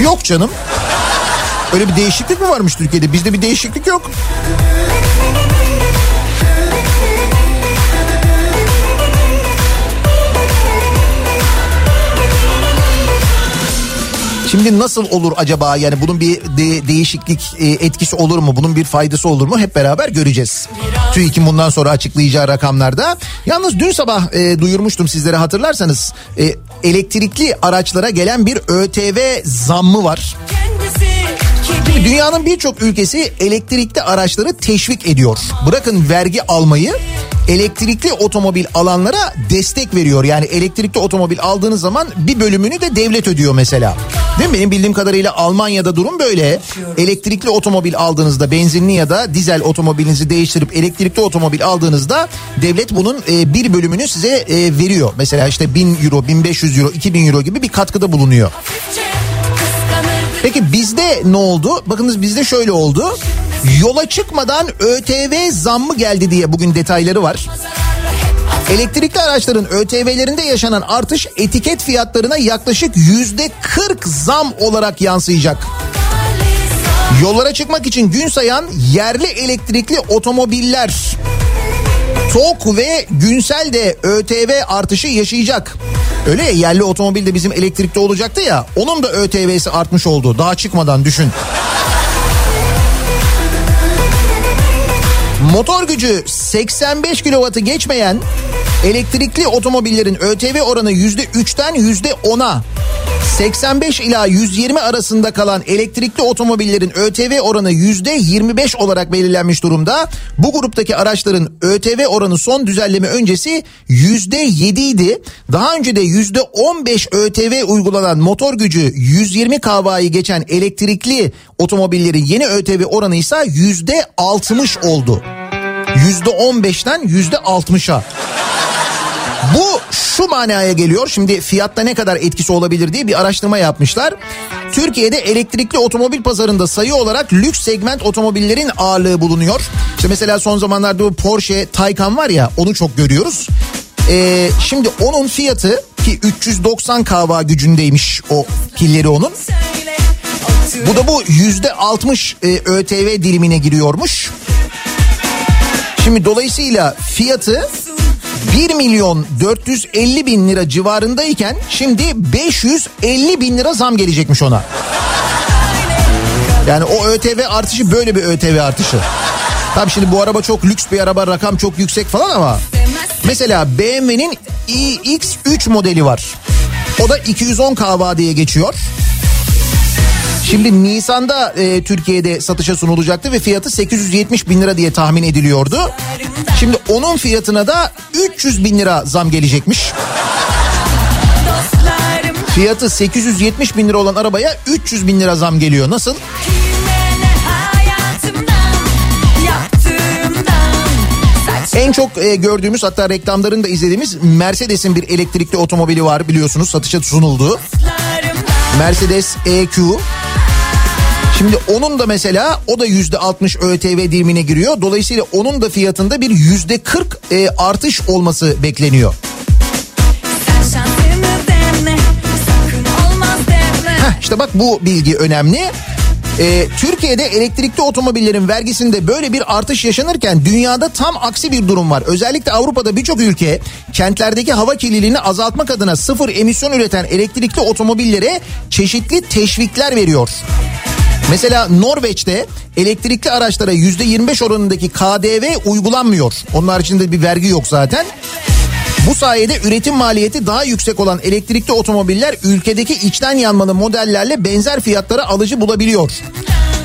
Yok canım. Öyle bir değişiklik mi varmış Türkiye'de? Bizde bir değişiklik yok. Şimdi nasıl olur acaba yani bunun bir de- değişiklik e, etkisi olur mu? Bunun bir faydası olur mu? Hep beraber göreceğiz. TÜİK'in bundan sonra açıklayacağı rakamlarda. Yalnız dün sabah e, duyurmuştum sizlere hatırlarsanız e, elektrikli araçlara gelen bir ÖTV zammı var. kendisi Şimdi dünyanın birçok ülkesi elektrikli araçları teşvik ediyor. Bırakın vergi almayı elektrikli otomobil alanlara destek veriyor. Yani elektrikli otomobil aldığınız zaman bir bölümünü de devlet ödüyor mesela. Değil mi? Benim bildiğim kadarıyla Almanya'da durum böyle. Elektrikli otomobil aldığınızda benzinli ya da dizel otomobilinizi değiştirip elektrikli otomobil aldığınızda devlet bunun e, bir bölümünü size e, veriyor. Mesela işte 1000 euro, 1500 euro, 2000 euro gibi bir katkıda bulunuyor. Peki bizde ne oldu? Bakınız bizde şöyle oldu. Yola çıkmadan ÖTV zammı geldi diye bugün detayları var. Elektrikli araçların ÖTV'lerinde yaşanan artış etiket fiyatlarına yaklaşık yüzde 40 zam olarak yansıyacak. Yollara çıkmak için gün sayan yerli elektrikli otomobiller TOK ve Günsel de ÖTV artışı yaşayacak. Öyle ya yerli otomobil de bizim elektrikli olacaktı ya onun da ÖTV'si artmış oldu daha çıkmadan düşün. Motor gücü 85 kW'ı geçmeyen elektrikli otomobillerin ÖTV oranı %3'ten %10'a 85 ila 120 arasında kalan elektrikli otomobillerin ÖTV oranı %25 olarak belirlenmiş durumda. Bu gruptaki araçların ÖTV oranı son düzenleme öncesi %7 idi. Daha önce de %15 ÖTV uygulanan motor gücü 120 kW'yi geçen elektrikli otomobillerin yeni ÖTV oranı ise %60 oldu. %15'ten %60'a. Bu şu manaya geliyor. Şimdi fiyatta ne kadar etkisi olabilir diye bir araştırma yapmışlar. Türkiye'de elektrikli otomobil pazarında sayı olarak lüks segment otomobillerin ağırlığı bulunuyor. İşte mesela son zamanlarda bu Porsche Taycan var ya onu çok görüyoruz. Ee, şimdi onun fiyatı ki 390 kW gücündeymiş o pilleri onun. Bu da bu yüzde 60 e, ÖTV dilimine giriyormuş. Şimdi dolayısıyla fiyatı 1 milyon 450 bin lira civarındayken şimdi 550 bin lira zam gelecekmiş ona. Yani o ÖTV artışı böyle bir ÖTV artışı. Tabii şimdi bu araba çok lüks bir araba rakam çok yüksek falan ama mesela BMW'nin iX3 modeli var. O da 210 kW diye geçiyor. Şimdi Nisan'da e, Türkiye'de satışa sunulacaktı ve fiyatı 870 bin lira diye tahmin ediliyordu. Şimdi onun fiyatına da 300 bin lira zam gelecekmiş. Fiyatı 870 bin lira olan arabaya 300 bin lira zam geliyor. Nasıl? En çok e, gördüğümüz hatta reklamlarını da izlediğimiz Mercedes'in bir elektrikli otomobili var biliyorsunuz satışa sunuldu. Mercedes EQ. Şimdi onun da mesela o da yüzde 60 ÖTV dilimine giriyor. Dolayısıyla onun da fiyatında bir yüzde 40 e, artış olması bekleniyor. Heh, işte bak bu bilgi önemli. Ee, Türkiye'de elektrikli otomobillerin vergisinde böyle bir artış yaşanırken dünyada tam aksi bir durum var. Özellikle Avrupa'da birçok ülke kentlerdeki hava kirliliğini azaltmak adına sıfır emisyon üreten elektrikli otomobillere çeşitli teşvikler veriyor. Mesela Norveç'te elektrikli araçlara yüzde 25 oranındaki KDV uygulanmıyor. Onun haricinde bir vergi yok zaten. Bu sayede üretim maliyeti daha yüksek olan elektrikli otomobiller ülkedeki içten yanmalı modellerle benzer fiyatlara alıcı bulabiliyor.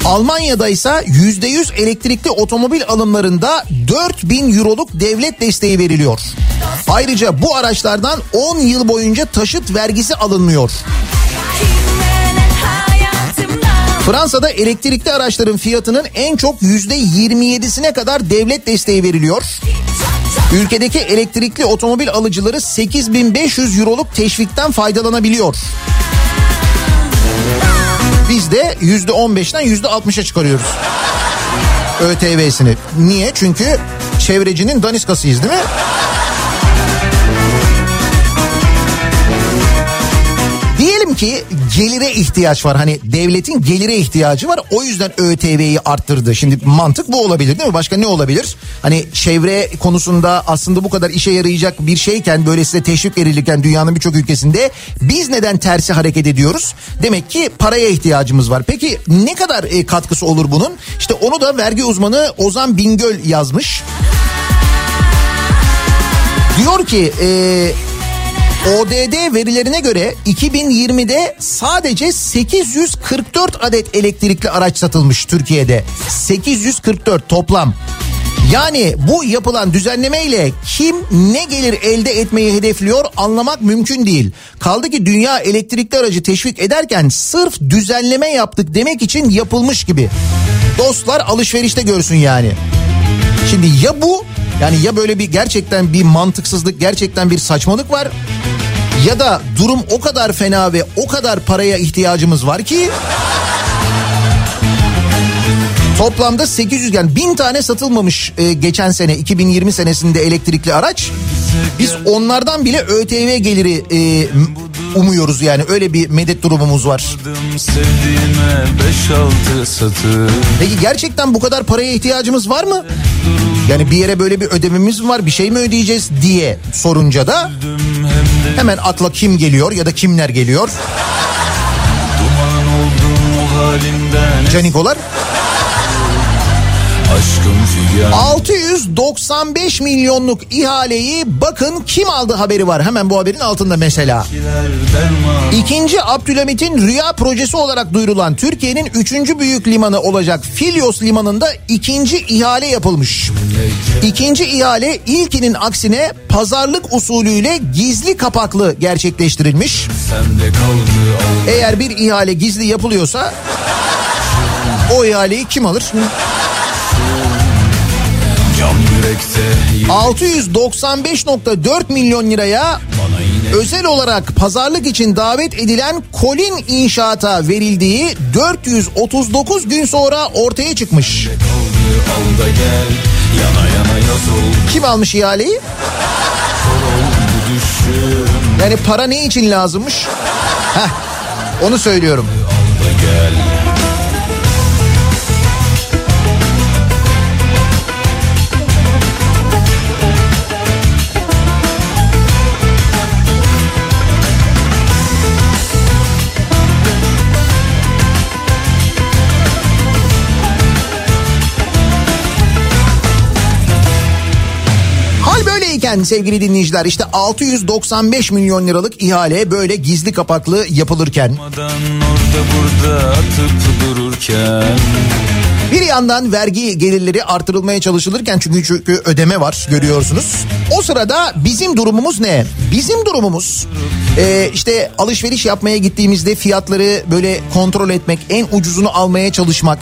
Almanya'da ise %100 elektrikli otomobil alımlarında 4000 euroluk devlet desteği veriliyor. Ayrıca bu araçlardan 10 yıl boyunca taşıt vergisi alınmıyor. Fransa'da elektrikli araçların fiyatının en çok %27'sine kadar devlet desteği veriliyor. Ülkedeki elektrikli otomobil alıcıları 8500 euroluk teşvikten faydalanabiliyor. Biz de %15'ten %60'a çıkarıyoruz. ÖTV'sini. Niye? Çünkü çevrecinin daniskasıyız değil mi? Ki gelire ihtiyaç var. Hani devletin gelire ihtiyacı var. O yüzden ÖTV'yi arttırdı. Şimdi mantık bu olabilir değil mi? Başka ne olabilir? Hani çevre konusunda aslında bu kadar işe yarayacak bir şeyken böyle size teşvik verilirken dünyanın birçok ülkesinde biz neden tersi hareket ediyoruz? Demek ki paraya ihtiyacımız var. Peki ne kadar e, katkısı olur bunun? İşte onu da vergi uzmanı Ozan Bingöl yazmış. Diyor ki e, ODD verilerine göre 2020'de sadece 844 adet elektrikli araç satılmış Türkiye'de. 844 toplam. Yani bu yapılan düzenlemeyle kim ne gelir elde etmeyi hedefliyor anlamak mümkün değil. Kaldı ki dünya elektrikli aracı teşvik ederken sırf düzenleme yaptık demek için yapılmış gibi. Dostlar alışverişte görsün yani. Şimdi ya bu yani ya böyle bir gerçekten bir mantıksızlık gerçekten bir saçmalık var ya da durum o kadar fena ve o kadar paraya ihtiyacımız var ki Toplamda 800 yani 1000 tane satılmamış e, geçen sene 2020 senesinde elektrikli araç. Biz onlardan bile ÖTV geliri e, umuyoruz yani öyle bir medet durumumuz var. Sevdiğime 5-6 satır Peki gerçekten bu kadar paraya ihtiyacımız var mı? Yani bir yere böyle bir ödememiz mi var bir şey mi ödeyeceğiz diye sorunca da hemen akla kim geliyor ya da kimler geliyor? Canikolar. Aşkım figan 695 milyonluk ihaleyi bakın kim aldı haberi var hemen bu haberin altında mesela. İkinci Abdülhamit'in rüya projesi olarak duyurulan Türkiye'nin üçüncü büyük limanı olacak Filyos limanında ikinci ihale yapılmış. İkinci ihale ilkinin aksine pazarlık usulüyle gizli kapaklı gerçekleştirilmiş. Eğer bir ihale gizli yapılıyorsa o ihaleyi kim alır? Can yürekte 695.4 milyon liraya özel olarak pazarlık için davet edilen Kolin İnşaat'a verildiği 439 gün sonra ortaya çıkmış. Kim almış ihaleyi? Yani para ne için lazımmış? Heh, onu söylüyorum. Al da gel Böyleyken sevgili dinleyiciler işte 695 milyon liralık ihale böyle gizli kapaklı yapılırken orada dururken Bir yandan vergi gelirleri artırılmaya çalışılırken çünkü, çünkü ödeme var görüyorsunuz. O sırada bizim durumumuz ne? Bizim durumumuz e, işte alışveriş yapmaya gittiğimizde fiyatları böyle kontrol etmek, en ucuzunu almaya çalışmak.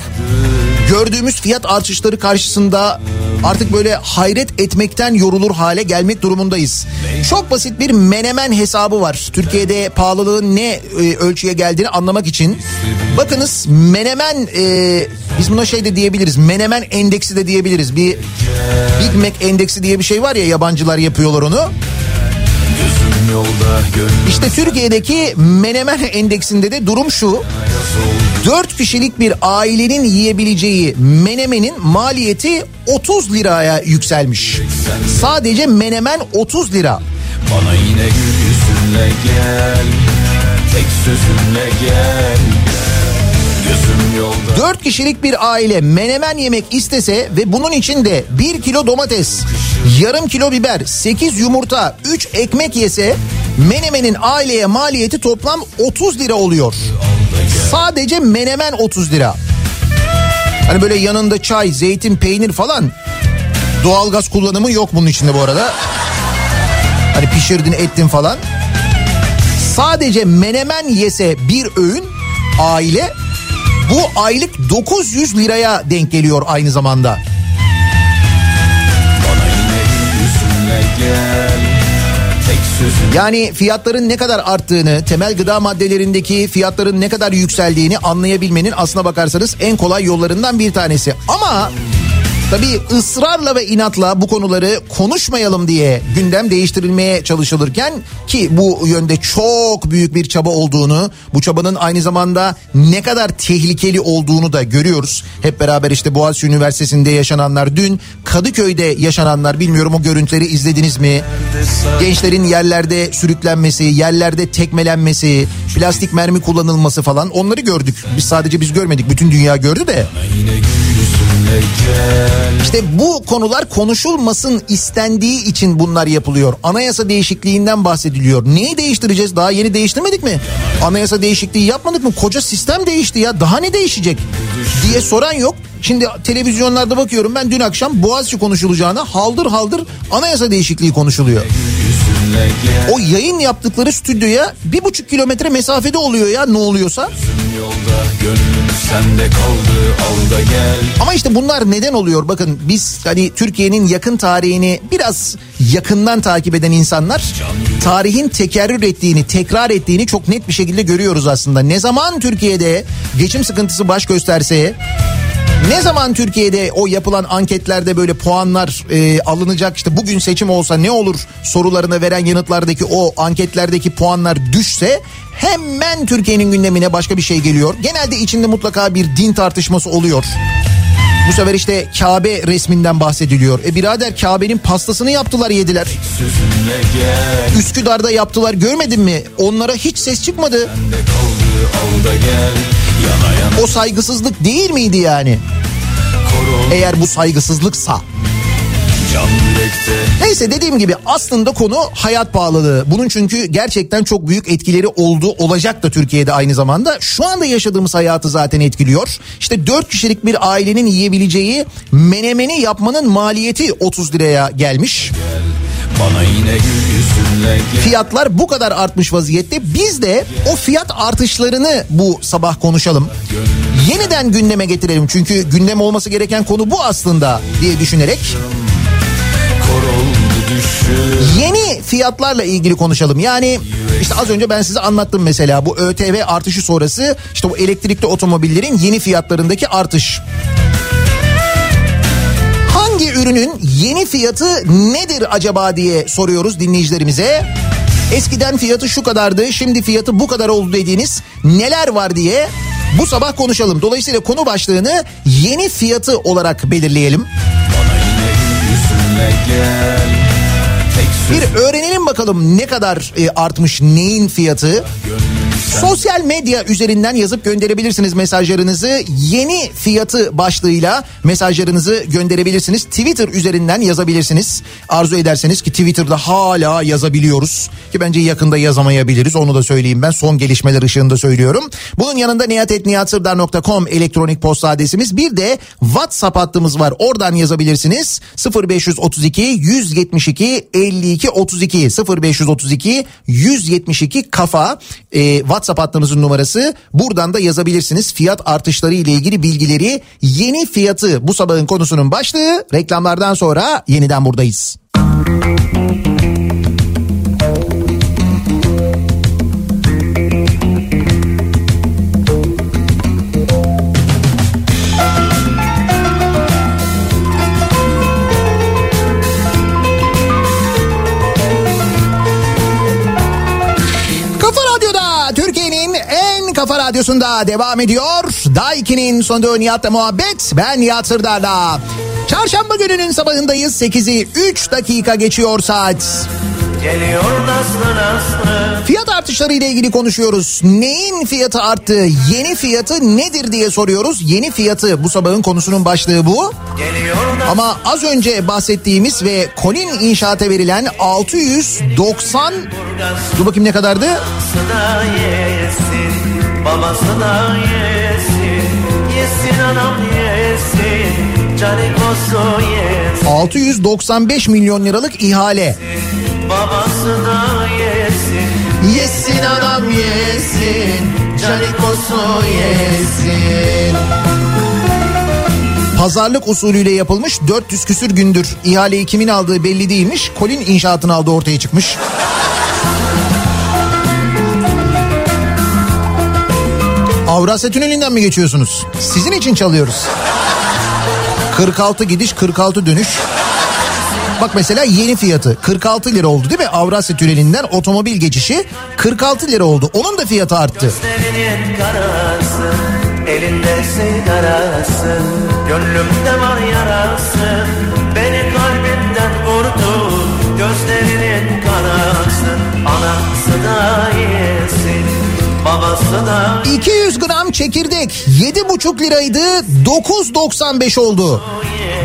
Gördüğümüz fiyat artışları karşısında artık böyle hayret etmekten yorulur hale gelmek durumundayız. Çok basit bir menemen hesabı var. Türkiye'de pahalılığın ne e, ölçüye geldiğini anlamak için. Bakınız menemen e, biz buna şey de diyebiliriz. Menemen endeksi de diyebiliriz. Bir Big Mac endeksi diye bir şey var ya yabancılar yapıyorlar onu. İşte Türkiye'deki menemen endeksinde de durum şu. 4 kişilik bir ailenin yiyebileceği menemenin maliyeti 30 liraya yükselmiş. Sadece menemen 30 lira. Bana yine gel Tek sözünle gel 4 kişilik bir aile menemen yemek istese ve bunun için de 1 kilo domates, yarım kilo biber, 8 yumurta, 3 ekmek yese menemenin aileye maliyeti toplam 30 lira oluyor. Sadece menemen 30 lira. Hani böyle yanında çay, zeytin, peynir falan doğalgaz kullanımı yok bunun içinde bu arada. Hani pişirdin ettin falan. Sadece menemen yese bir öğün aile bu aylık 900 liraya denk geliyor aynı zamanda. Yani fiyatların ne kadar arttığını, temel gıda maddelerindeki fiyatların ne kadar yükseldiğini anlayabilmenin aslına bakarsanız en kolay yollarından bir tanesi. Ama tabii ısrarla ve inatla bu konuları konuşmayalım diye gündem değiştirilmeye çalışılırken ki bu yönde çok büyük bir çaba olduğunu, bu çabanın aynı zamanda ne kadar tehlikeli olduğunu da görüyoruz. Hep beraber işte Boğaziçi Üniversitesi'nde yaşananlar, dün Kadıköy'de yaşananlar bilmiyorum o görüntüleri izlediniz mi? Gençlerin yerlerde sürüklenmesi, yerlerde tekmelenmesi, plastik mermi kullanılması falan onları gördük. Biz sadece biz görmedik. Bütün dünya gördü de. İşte bu konular konuşulmasın istendiği için bunlar yapılıyor. Anayasa değişikliğinden bahsediliyor. Neyi değiştireceğiz? Daha yeni değiştirmedik mi? Anayasa değişikliği yapmadık mı? Koca sistem değişti ya. Daha ne değişecek? diye soran yok. Şimdi televizyonlarda bakıyorum ben dün akşam Boğaziçi konuşulacağına haldır haldır anayasa değişikliği konuşuluyor. O yayın yaptıkları stüdyoya bir buçuk kilometre mesafede oluyor ya ne oluyorsa. yolda sende kaldı al da gel Ama işte bunlar neden oluyor? Bakın biz hani Türkiye'nin yakın tarihini biraz yakından takip eden insanlar tarihin tekerrür ettiğini, tekrar ettiğini çok net bir şekilde görüyoruz aslında. Ne zaman Türkiye'de geçim sıkıntısı baş gösterse ne zaman Türkiye'de o yapılan anketlerde böyle puanlar e, alınacak işte bugün seçim olsa ne olur sorularına veren yanıtlardaki o anketlerdeki puanlar düşse hemen Türkiye'nin gündemine başka bir şey geliyor. Genelde içinde mutlaka bir din tartışması oluyor. Bu sefer işte Kabe resminden bahsediliyor. E birader Kabe'nin pastasını yaptılar yediler. Üsküdar'da yaptılar görmedin mi? Onlara hiç ses çıkmadı. Sende kaldı al da gel Yana yana O saygısızlık değil miydi yani? Eğer bu saygısızlıksa. Can yürekte Neyse dediğim gibi aslında konu hayat pahalılığı. Bunun çünkü gerçekten çok büyük etkileri oldu olacak da Türkiye'de aynı zamanda. Şu anda yaşadığımız hayatı zaten etkiliyor. İşte 4 kişilik bir ailenin yiyebileceği menemeni yapmanın maliyeti 30 liraya gelmiş. Bana yine gel Fiyatlar bu kadar artmış vaziyette. Biz de o fiyat artışlarını bu sabah konuşalım. Yeniden gündeme getirelim. Çünkü gündem olması gereken konu bu aslında diye düşünerek Yeni fiyatlarla ilgili konuşalım. Yani işte az önce ben size anlattım mesela bu ÖTV artışı sonrası işte bu elektrikli otomobillerin yeni fiyatlarındaki artış. Hangi ürünün yeni fiyatı nedir acaba diye soruyoruz dinleyicilerimize. Eskiden fiyatı şu kadardı, şimdi fiyatı bu kadar oldu dediğiniz neler var diye bu sabah konuşalım. Dolayısıyla konu başlığını yeni fiyatı olarak belirleyelim. Bana yüzünle gel Bir öğrenelim bakalım ne kadar e, artmış neyin fiyatı. Sosyal medya üzerinden yazıp gönderebilirsiniz mesajlarınızı. Yeni fiyatı başlığıyla mesajlarınızı gönderebilirsiniz. Twitter üzerinden yazabilirsiniz. Arzu ederseniz ki Twitter'da hala yazabiliyoruz. Ki bence yakında yazamayabiliriz onu da söyleyeyim ben. Son gelişmeler ışığında söylüyorum. Bunun yanında niyatetniyatsırdar.com elektronik posta adresimiz. Bir de WhatsApp hattımız var. Oradan yazabilirsiniz. 0532 172 52 32 0532 172 kafa e, WhatsApp hattımızın numarası. Buradan da yazabilirsiniz. Fiyat artışları ile ilgili bilgileri yeni fiyatı bu sabahın konusunun başlığı. Reklamlardan sonra yeniden buradayız. Kafa radyosunda devam ediyor. Daiki'nin sonunda Nihat'la muhabbet. Ben Nihat Sırdar'la. Çarşamba gününün sabahındayız. 8'i 3 dakika geçiyor saat. Geliyor nasıl nasıl Fiyat artışları ile ilgili konuşuyoruz. Neyin fiyatı arttı? Yeni fiyatı nedir diye soruyoruz. Yeni fiyatı bu sabahın konusunun başlığı bu. Ama az önce bahsettiğimiz ve Kolin İnşaat'a verilen 690 Dur bakayım ne kadardı? yesin Babası da yesin Yesin anam yesin Canikosu yesin 695 milyon liralık ihale. Babası da yesin Yesin adam yesin, canikosu yesin. Pazarlık usulüyle yapılmış 400 küsür gündür ihaleyi kimin aldığı belli değilmiş. Kolin inşaatın aldığı ortaya çıkmış. Avrasya Tüneli'nden mi geçiyorsunuz? Sizin için çalıyoruz. 46 gidiş 46 dönüş. Bak mesela yeni fiyatı 46 lira oldu değil mi? Avrasya Tüneli'nden otomobil geçişi 46 lira oldu. Onun da fiyatı arttı. Karası Elinde sigarası Gönlümde var yarası Beni kalbinden vurdu Gözlerinin karası Anası da 200 gram çekirdek 7,5 liraydı 9.95 oldu.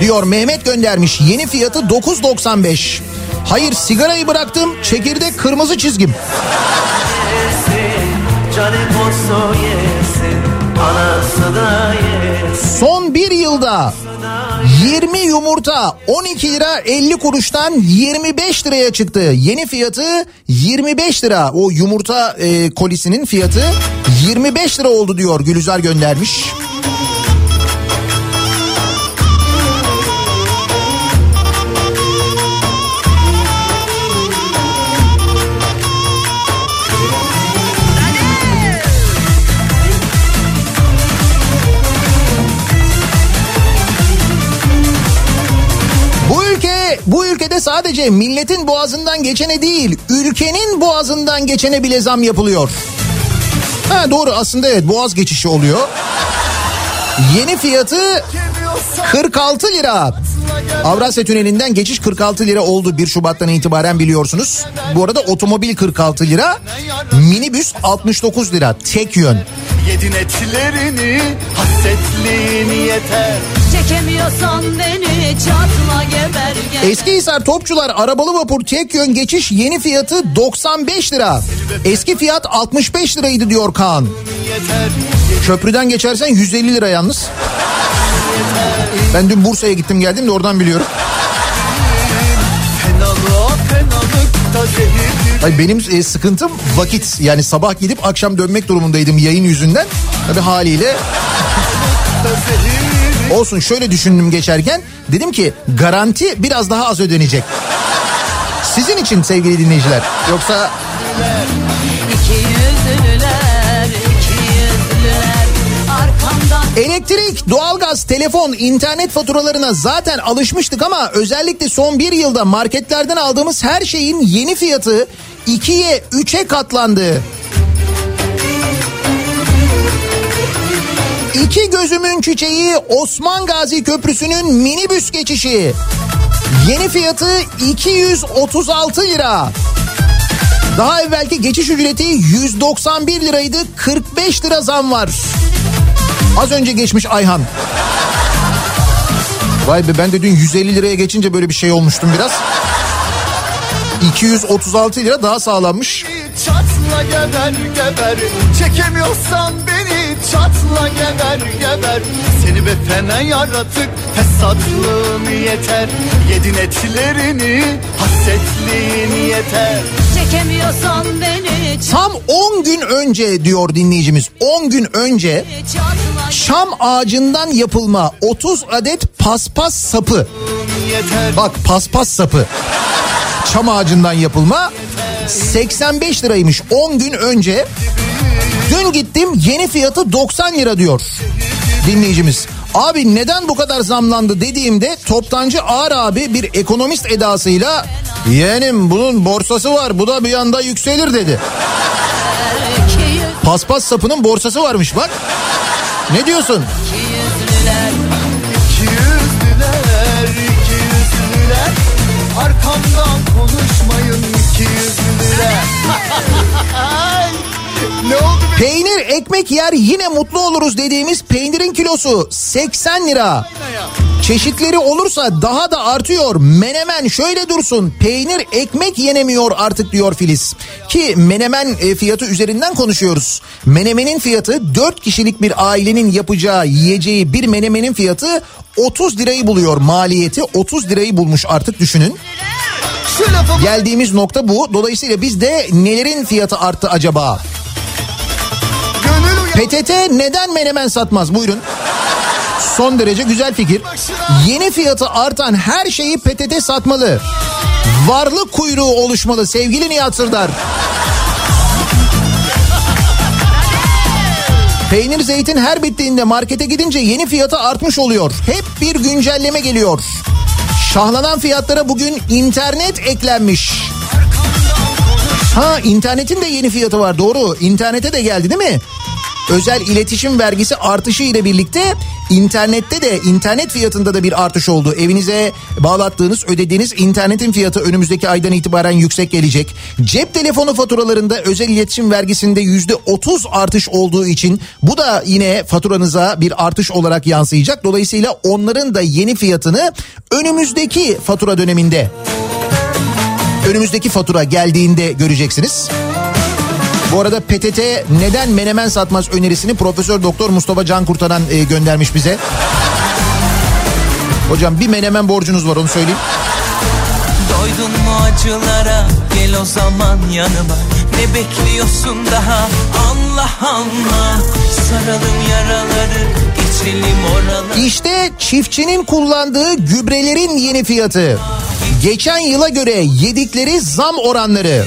Diyor Mehmet göndermiş yeni fiyatı 9.95. Hayır sigarayı bıraktım çekirdek kırmızı çizgim. Son bir yılda 20 yumurta 12 lira 50 kuruştan 25 liraya çıktı. Yeni fiyatı 25 lira. O yumurta e, kolisinin fiyatı 25 lira oldu diyor Gülizar göndermiş. Sadece milletin boğazından geçene değil ülkenin boğazından geçene bile zam yapılıyor. Ha doğru aslında evet boğaz geçişi oluyor. Yeni fiyatı 46 lira. Avrasya Tüneli'nden geçiş 46 lira oldu 1 Şubat'tan itibaren biliyorsunuz. Bu arada otomobil 46 lira, minibüs 69 lira tek yön. Yedin etlerini hasretliğin yeter Çekemiyorsan beni çatla geber geber. Eskihisar Topçular arabalı vapur tek yön geçiş yeni fiyatı 95 lira. Eski fiyat 65 liraydı diyor Kaan. yeter Köprüden geçersen 150 lira yalnız. Ben dün Bursa'ya gittim geldim de oradan biliyorum. Ay benim e, sıkıntım vakit. Yani sabah gidip akşam dönmek durumundaydım yayın yüzünden. Tabii haliyle olsun şöyle düşündüm geçerken. Dedim ki garanti biraz daha az ödenecek. Sizin için sevgili dinleyiciler. Yoksa Elektrik, doğalgaz, telefon, internet faturalarına zaten alışmıştık ama özellikle son bir yılda marketlerden aldığımız her şeyin yeni fiyatı 2'ye 3'e katlandı. İki gözümün çiçeği Osman Gazi Köprüsü'nün minibüs geçişi. Yeni fiyatı 236 lira. Daha evvelki geçiş ücreti 191 liraydı 45 lira zam var. Az önce geçmiş Ayhan. Vay be ben de dün 150 liraya geçince böyle bir şey olmuştum biraz. 236 lira daha sağlanmış. Çatla geber geber Çekemiyorsan beni çatla geber geber Seni be fena yaratık Fesatlığın yeter Yedin etlerini Hasretliğin yeter çekemiyorsan beni Tam 10 gün önce diyor dinleyicimiz. 10 gün önce Şam ağacından yapılma 30 adet paspas sapı. Bak paspas sapı. Çam ağacından yapılma 85 liraymış 10 gün önce. Dün gittim yeni fiyatı 90 lira diyor dinleyicimiz. Abi neden bu kadar zamlandı dediğimde toptancı Ağar abi bir ekonomist edasıyla yeğenim bunun borsası var bu da bir anda yükselir dedi. Paspas sapının borsası varmış bak. Ne diyorsun? iki yüzlüler İki yüzlüler iki yeah. Peynir ekmek yer yine mutlu oluruz dediğimiz peynirin kilosu 80 lira. Çeşitleri olursa daha da artıyor. Menemen şöyle dursun. Peynir ekmek yenemiyor artık diyor Filiz. Ki menemen e, fiyatı üzerinden konuşuyoruz. Menemenin fiyatı 4 kişilik bir ailenin yapacağı yiyeceği bir menemenin fiyatı 30 lirayı buluyor. Maliyeti 30 lirayı bulmuş artık düşünün. Geldiğimiz nokta bu. Dolayısıyla bizde nelerin fiyatı arttı acaba? PTT neden menemen satmaz? Buyurun. Son derece güzel fikir. Yeni fiyatı artan her şeyi PTT satmalı. Varlık kuyruğu oluşmalı sevgili Nihat Sırdar. Peynir zeytin her bittiğinde markete gidince yeni fiyatı artmış oluyor. Hep bir güncelleme geliyor. Şahlanan fiyatlara bugün internet eklenmiş. Ha internetin de yeni fiyatı var doğru. İnternete de geldi değil mi? Özel iletişim vergisi artışı ile birlikte internette de internet fiyatında da bir artış oldu. Evinize bağlattığınız ödediğiniz internetin fiyatı önümüzdeki aydan itibaren yüksek gelecek. Cep telefonu faturalarında özel iletişim vergisinde yüzde otuz artış olduğu için bu da yine faturanıza bir artış olarak yansıyacak. Dolayısıyla onların da yeni fiyatını önümüzdeki fatura döneminde önümüzdeki fatura geldiğinde göreceksiniz. Bu arada PTT neden menemen satmaz önerisini Profesör Doktor Mustafa Can Kurtaran e, göndermiş bize. Hocam bir menemen borcunuz var onu söyleyeyim. Doydun mu acılara gel o zaman yanıma Ne bekliyorsun daha Allah Allah Saralım yaraları geçelim oralara İşte çiftçinin kullandığı gübrelerin yeni fiyatı. Geçen yıla göre yedikleri zam oranları.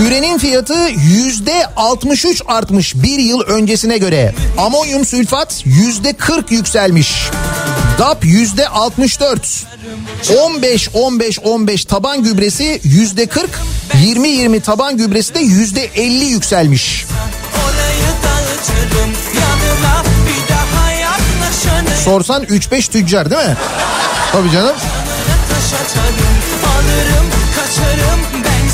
Ürenin fiyatı yüzde 63 artmış bir yıl öncesine göre. Amonyum sülfat yüzde 40 yükselmiş. DAP yüzde 64. 15 15 15 taban gübresi yüzde 40. 20 20 taban gübresi de yüzde 50 yükselmiş. Sorsan 3-5 tüccar değil mi? Tabii canım. Alırım kaçarım ben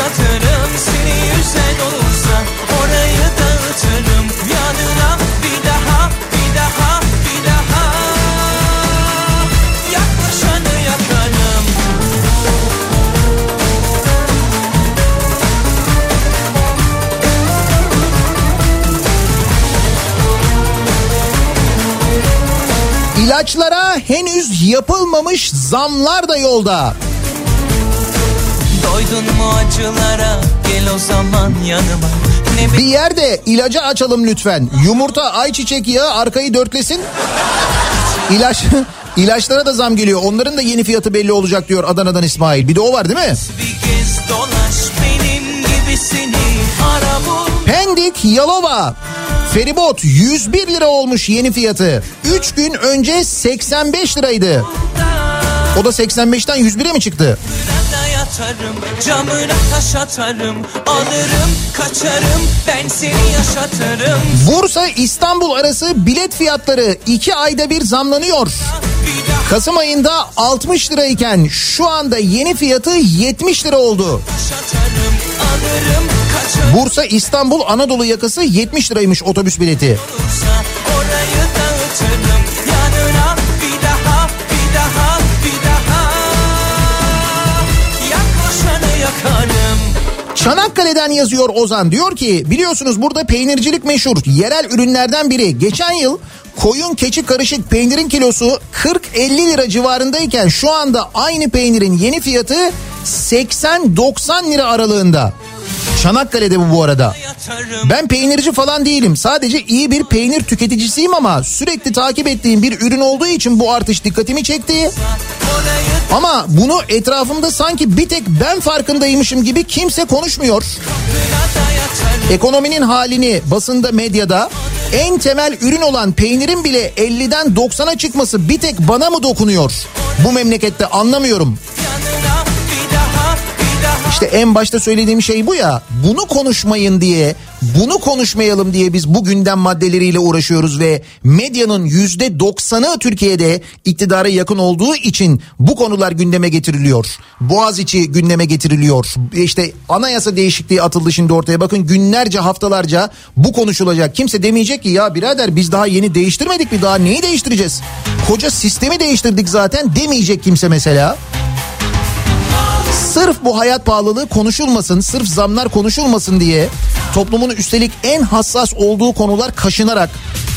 yaşatırım Seni yüzen olursa orayı dağıtırım. Yanına bir daha bir daha bir daha. Yaklaşanı yakarım. İlaçlara henüz yapılmamış zamlar da yolda. Doydun mu acılara gel o zaman yanıma Ne Bir yerde ilacı açalım lütfen. Yumurta, ayçiçek yağı arkayı dörtlesin. İlaç ilaçlara da zam geliyor. Onların da yeni fiyatı belli olacak diyor Adana'dan İsmail. Bir de o var değil mi? Pendik, Yalova. Feribot 101 lira olmuş yeni fiyatı. 3 gün önce 85 liraydı. O da 85'ten 101'e mi çıktı? Burada yatarım camına taş atarım Alırım kaçarım ben seni yaşatırım Bursa İstanbul arası bilet fiyatları 2 ayda bir zamlanıyor. Kasım ayında 60 lirayken şu anda yeni fiyatı 70 lira oldu. Bursa İstanbul Anadolu yakası 70 liraymış otobüs bileti. Orayı dağıtırım Çanakkale'den yazıyor Ozan diyor ki biliyorsunuz burada peynircilik meşhur yerel ürünlerden biri. Geçen yıl koyun keçi karışık peynirin kilosu 40-50 lira civarındayken şu anda aynı peynirin yeni fiyatı 80-90 lira aralığında. Çanakkale'de bu bu arada. Ben peynirci falan değilim. Sadece iyi bir peynir tüketicisiyim ama sürekli takip ettiğim bir ürün olduğu için bu artış dikkatimi çekti. Ama bunu etrafımda sanki bir tek ben farkındaymışım gibi kimse konuşmuyor. Ekonominin halini basında medyada en temel ürün olan peynirin bile 50'den 90'a çıkması bir tek bana mı dokunuyor? Bu memlekette anlamıyorum. İşte en başta söylediğim şey bu ya. Bunu konuşmayın diye, bunu konuşmayalım diye biz bu gündem maddeleriyle uğraşıyoruz ve medyanın yüzde doksanı Türkiye'de iktidara yakın olduğu için bu konular gündeme getiriliyor. Boğaziçi gündeme getiriliyor. İşte anayasa değişikliği atıldı şimdi ortaya. Bakın günlerce haftalarca bu konuşulacak. Kimse demeyecek ki ya birader biz daha yeni değiştirmedik mi? Daha neyi değiştireceğiz? Koca sistemi değiştirdik zaten demeyecek kimse mesela. Sırf bu hayat pahalılığı konuşulmasın, sırf zamlar konuşulmasın diye toplumun üstelik en hassas olduğu konular kaşınarak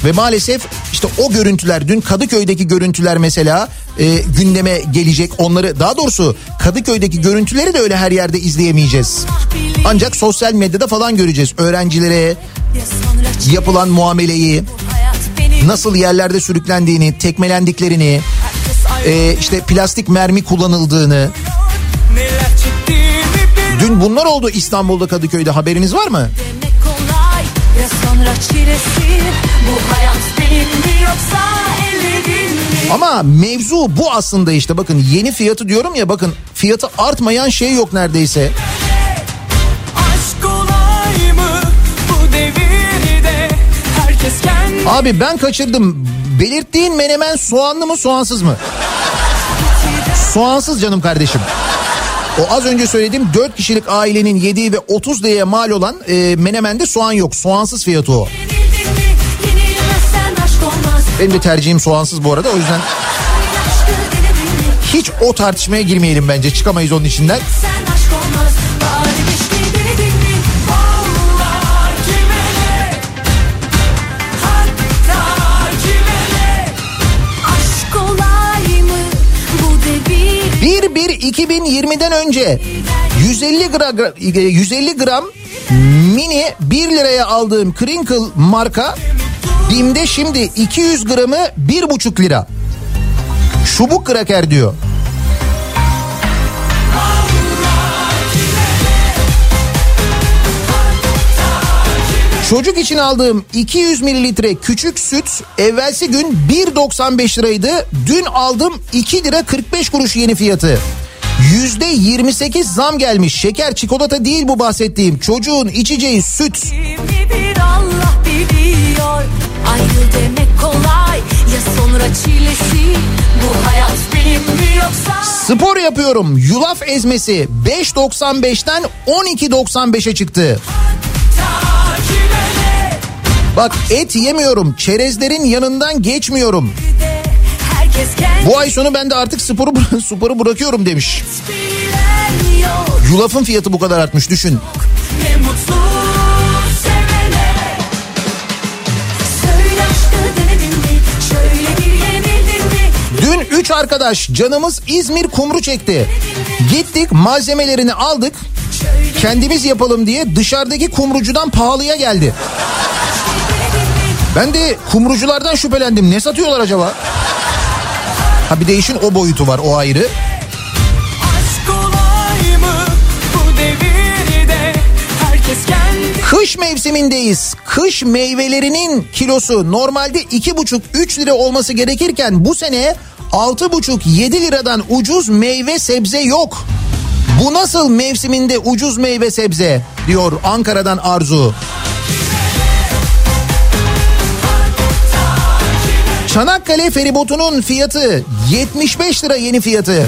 ve maalesef işte o görüntüler dün Kadıköy'deki görüntüler mesela e, gündeme gelecek. Onları daha doğrusu Kadıköy'deki görüntüleri de öyle her yerde izleyemeyeceğiz. Ancak sosyal medyada falan göreceğiz. Öğrencilere yapılan muameleyi, nasıl yerlerde sürüklendiğini, tekmelendiklerini, e, işte plastik mermi kullanıldığını, Dün bunlar oldu İstanbul'da Kadıköy'de haberiniz var mı? kolay çilesi? Ama mevzu bu aslında işte bakın yeni fiyatı diyorum ya bakın fiyatı artmayan şey yok neredeyse. Abi ben kaçırdım. Belirttiğin menemen soğanlı mı soğansız mı? Soğansız canım kardeşim. O az önce söylediğim 4 kişilik ailenin yediği ve 30 liraya mal olan e, menemende soğan yok. Soğansız fiyatı o. Benim de tercihim soğansız bu arada o yüzden hiç o tartışmaya girmeyelim bence çıkamayız onun içinden. Sen 2020'den önce 150 gram 150 gram mini 1 liraya aldığım Crinkle marka Bim'de şimdi 200 gramı 1,5 lira. Çubuk kraker diyor. Çocuk için aldığım 200 mililitre küçük süt evvelsi gün 1.95 liraydı. Dün aldım 2 lira 45 kuruş yeni fiyatı. Yüzde 28 zam gelmiş. Şeker çikolata değil bu bahsettiğim. Çocuğun içeceği süt. Bir Allah biliyor Ayrı demek kolay Ya sonra çilesi Bu hayat benim mi yoksa Spor yapıyorum. Yulaf ezmesi 5.95'ten 12.95'e çıktı. Bak et yemiyorum. Çerezlerin yanından geçmiyorum. Bu ay sonu ben de artık sporu sporu bırakıyorum demiş. Yulafın fiyatı bu kadar artmış düşün. Dün 3 arkadaş canımız İzmir kumru çekti. Gittik malzemelerini aldık. Kendimiz yapalım diye dışarıdaki kumrucudan pahalıya geldi. Ben de kumruculardan şüphelendim. Ne satıyorlar acaba? Ha bir de işin o boyutu var o ayrı. Kış mevsimindeyiz. Kış meyvelerinin kilosu normalde 2,5-3 lira olması gerekirken bu sene 6,5-7 liradan ucuz meyve sebze yok. Bu nasıl mevsiminde ucuz meyve sebze diyor Ankara'dan Arzu. Çanakkale feribotunun fiyatı 75 lira yeni fiyatı.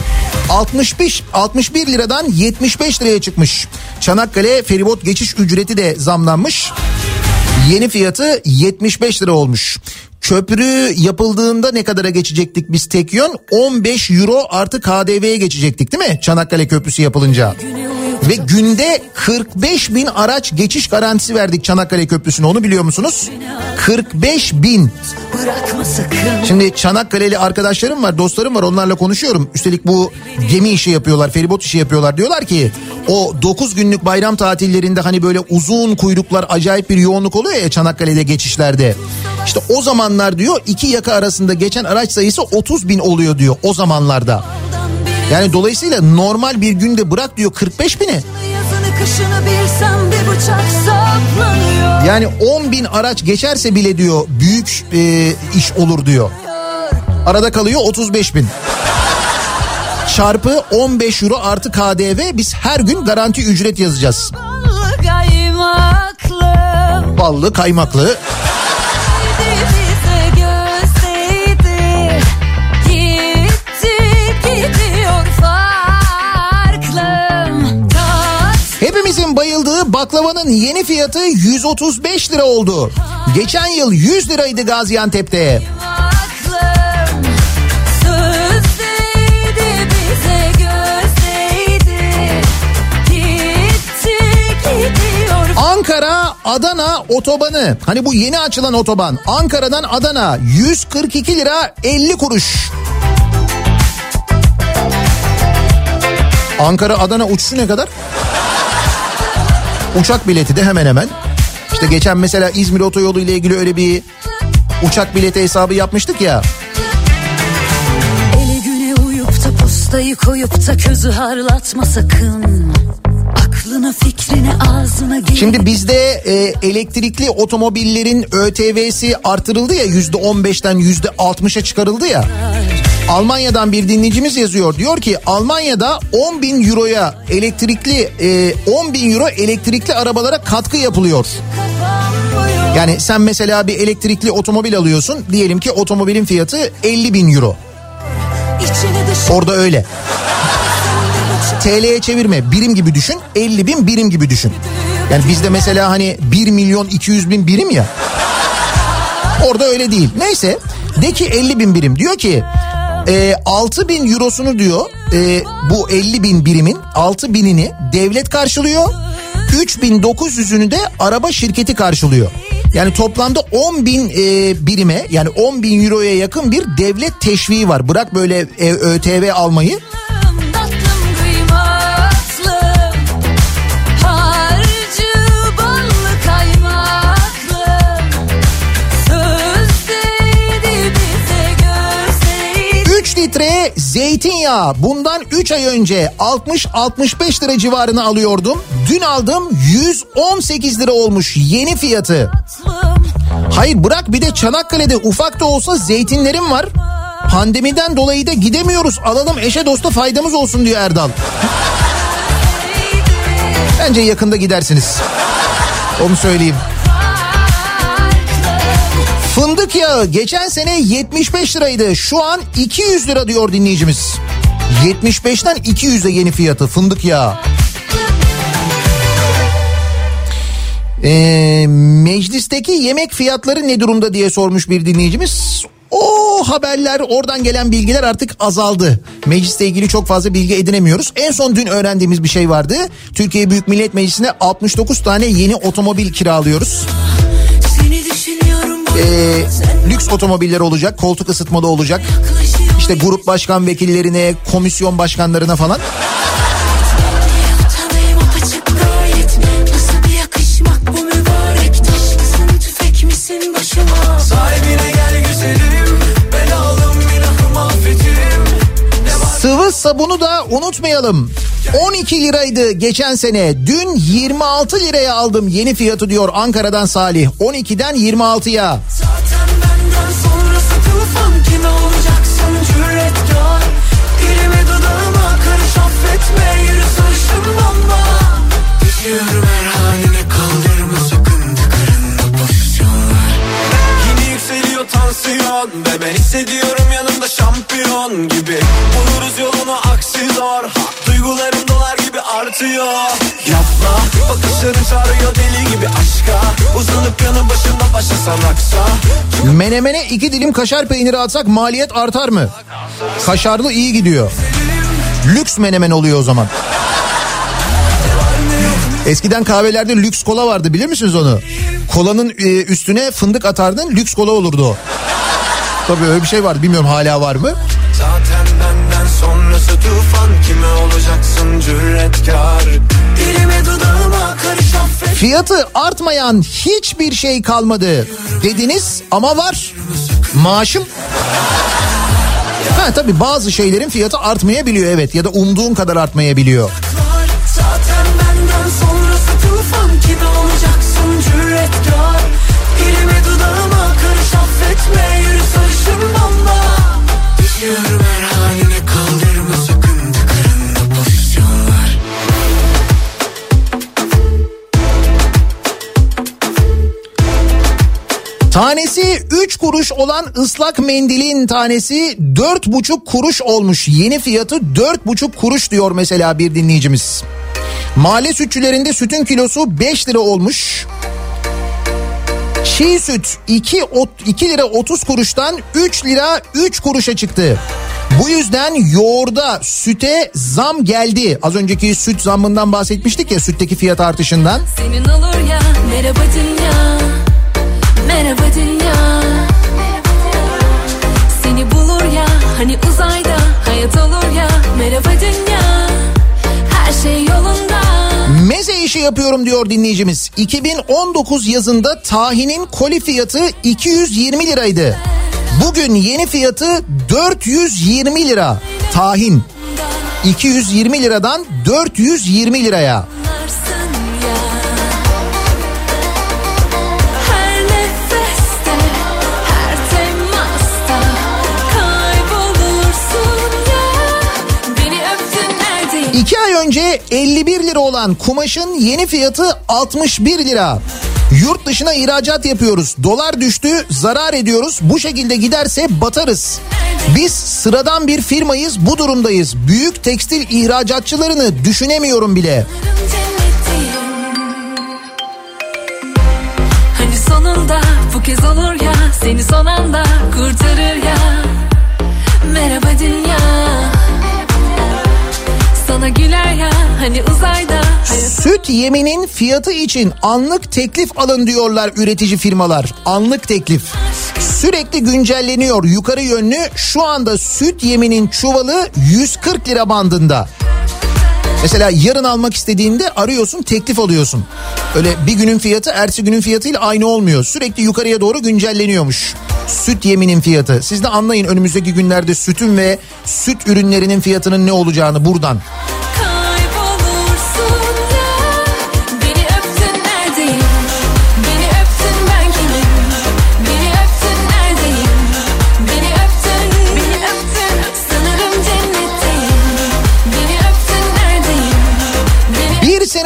65 61 liradan 75 liraya çıkmış. Çanakkale feribot geçiş ücreti de zamlanmış. Yeni fiyatı 75 lira olmuş. Köprü yapıldığında ne kadara geçecektik biz tek yön? 15 euro artı KDV'ye geçecektik değil mi? Çanakkale Köprüsü yapılınca. Ve günde 45 bin araç geçiş garantisi verdik Çanakkale Köprüsü'ne onu biliyor musunuz? 45 bin. Şimdi Çanakkale'li arkadaşlarım var, dostlarım var onlarla konuşuyorum. Üstelik bu gemi işi yapıyorlar, feribot işi yapıyorlar. Diyorlar ki o 9 günlük bayram tatillerinde hani böyle uzun kuyruklar acayip bir yoğunluk oluyor ya Çanakkale'de geçişlerde. İşte o zamanlar diyor iki yaka arasında geçen araç sayısı 30 bin oluyor diyor o zamanlarda. Yani dolayısıyla normal bir günde bırak diyor 45 bini. Yani 10 bin araç geçerse bile diyor büyük e, iş olur diyor. Arada kalıyor 35 bin. Çarpı 15 euro artı KDV biz her gün garanti ücret yazacağız. Ballı kaymaklı Ballı kaymaklı. Hepimizin bayıldığı baklavanın yeni fiyatı 135 lira oldu. Geçen yıl 100 liraydı Gaziantep'te. Ankara Adana otobanı. Hani bu yeni açılan otoban. Ankara'dan Adana 142 lira 50 kuruş. Ankara Adana uçuşu ne kadar? Uçak bileti de hemen hemen. İşte geçen mesela İzmir otoyolu ile ilgili öyle bir uçak bileti hesabı yapmıştık ya. Eli güne uyup da postayı koyup da közü harlatma sakın Aklına fikrine ağzına gel Şimdi bizde e, elektrikli otomobillerin ÖTV'si artırıldı ya yüzde 15'ten yüzde 60'a çıkarıldı ya. Almanya'dan bir dinleyicimiz yazıyor. Diyor ki Almanya'da 10 bin euroya elektrikli e, 10 bin euro elektrikli arabalara katkı yapılıyor. Yani sen mesela bir elektrikli otomobil alıyorsun. Diyelim ki otomobilin fiyatı 50 bin euro. Orada öyle. TL'ye çevirme birim gibi düşün 50 bin birim gibi düşün. Yani bizde mesela hani 1 milyon 200 bin birim ya. Orada öyle değil. Neyse de ki 50 bin birim diyor ki e, 6 bin eurosunu diyor e, bu 50 bin birimin 6 binini devlet karşılıyor. 3900'ünü de araba şirketi karşılıyor. Yani toplamda 10 bin e, birime yani 10 bin euroya yakın bir devlet teşviği var. Bırak böyle e, ÖTV almayı. Zeytinyağı bundan 3 ay önce 60-65 lira civarını alıyordum. Dün aldım 118 lira olmuş yeni fiyatı. Hayır bırak bir de Çanakkale'de ufak da olsa zeytinlerim var. Pandemiden dolayı da gidemiyoruz. Alalım eşe dosta faydamız olsun diyor Erdal. Bence yakında gidersiniz. Onu söyleyeyim. Fındık yağı geçen sene 75 liraydı. Şu an 200 lira diyor dinleyicimiz. 75'ten 200'e yeni fiyatı fındık yağı. Ee, meclisteki yemek fiyatları ne durumda diye sormuş bir dinleyicimiz. O haberler oradan gelen bilgiler artık azaldı. Meclisle ilgili çok fazla bilgi edinemiyoruz. En son dün öğrendiğimiz bir şey vardı. Türkiye Büyük Millet Meclisi'ne 69 tane yeni otomobil kiralıyoruz. Ee, lüks otomobiller olacak, koltuk ısıtmalı olacak. İşte grup başkan vekillerine, komisyon başkanlarına falan. Tanıyım apaçık gayet Sıvı sabunu da unutmayalım. 12 liraydı geçen sene. Dün 26 liraya aldım yeni fiyatı diyor Ankara'dan Salih. 12'den 26'ya. Zaten benden sonrası tufan Kime olacaksın cüretkar Dilime dudağıma karış affetme Yürü sarışın bomba Düşüyorum her haline kaldırma sakın Tıkarında pozisyon ver Yine yükseliyor tansiyon Ve ben hissediyorum ha, Duygularım dolar gibi artıyor Yapma bakışların çağırıyor deli gibi aşka Uzanıp yanı başında başlasan aksa Menemene iki dilim kaşar peyniri atsak maliyet artar mı? Kaşarlı iyi gidiyor. Lüks menemen oluyor o zaman. Eskiden kahvelerde lüks kola vardı bilir misiniz onu? Kolanın e, üstüne fındık atardın lüks kola olurdu o. Tabii öyle bir şey vardı bilmiyorum hala var mı? Zaten sonrası tufan Kime olacaksın cüretkar? Dilime dudağıma karış affet. Fiyatı artmayan hiçbir şey kalmadı. Dediniz ama var. Maaşım? Ha tabii bazı şeylerin fiyatı artmayabiliyor evet. Ya da umduğun kadar artmayabiliyor. Zaten benden sonrası tufan Kime olacaksın cüretkar? Dilime dudağıma karış affetme Yürü sarışın bomba Düşüyorum Tanesi 3 kuruş olan ıslak mendilin tanesi 4,5 kuruş olmuş. Yeni fiyatı 4,5 kuruş diyor mesela bir dinleyicimiz. Mahalle sütçülerinde sütün kilosu 5 lira olmuş. Çiğ süt 2, 2 lira 30 kuruştan 3 lira 3 kuruşa çıktı. Bu yüzden yoğurda, süte zam geldi. Az önceki süt zammından bahsetmiştik ya sütteki fiyat artışından. Senin olur ya merhaba dünya Merhaba dünya Seni bulur ya hani uzayda Hayat olur ya merhaba dünya Her şey yolunda Meze işi yapıyorum diyor dinleyicimiz. 2019 yazında tahinin koli fiyatı 220 liraydı. Bugün yeni fiyatı 420 lira. Tahin 220 liradan 420 liraya. İki ay önce 51 lira olan kumaşın yeni fiyatı 61 lira. Yurt dışına ihracat yapıyoruz. Dolar düştü, zarar ediyoruz. Bu şekilde giderse batarız. Biz sıradan bir firmayız, bu durumdayız. Büyük tekstil ihracatçılarını düşünemiyorum bile. Hani sonunda bu kez olur ya Seni son yeminin fiyatı için anlık teklif alın diyorlar üretici firmalar. Anlık teklif. Sürekli güncelleniyor yukarı yönlü. Şu anda süt yeminin çuvalı 140 lira bandında. Mesela yarın almak istediğinde arıyorsun teklif alıyorsun. Öyle bir günün fiyatı ertesi günün fiyatıyla aynı olmuyor. Sürekli yukarıya doğru güncelleniyormuş. Süt yeminin fiyatı. Siz de anlayın önümüzdeki günlerde sütün ve süt ürünlerinin fiyatının ne olacağını buradan.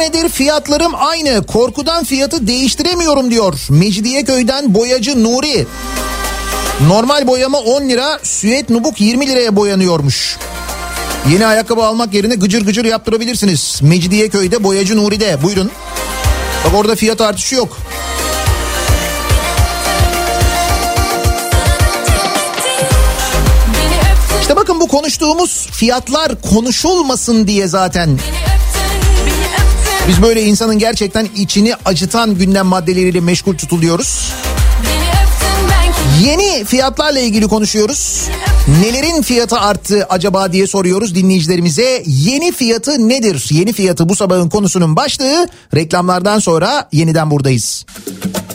Senedir fiyatlarım aynı. Korkudan fiyatı değiştiremiyorum diyor. Mecidiyeköy'den boyacı Nuri. Normal boyama 10 lira, süet nubuk 20 liraya boyanıyormuş. Yeni ayakkabı almak yerine gıcır gıcır yaptırabilirsiniz. Mecidiyeköy'de boyacı Nuri'de. Buyurun. Bak orada fiyat artışı yok. İşte bakın bu konuştuğumuz fiyatlar konuşulmasın diye zaten biz böyle insanın gerçekten içini acıtan gündem maddeleriyle meşgul tutuluyoruz. Yeni fiyatlarla ilgili konuşuyoruz. Nelerin fiyatı arttı acaba diye soruyoruz dinleyicilerimize. Yeni fiyatı nedir? Yeni fiyatı bu sabahın konusunun başlığı. Reklamlardan sonra yeniden buradayız. Kafa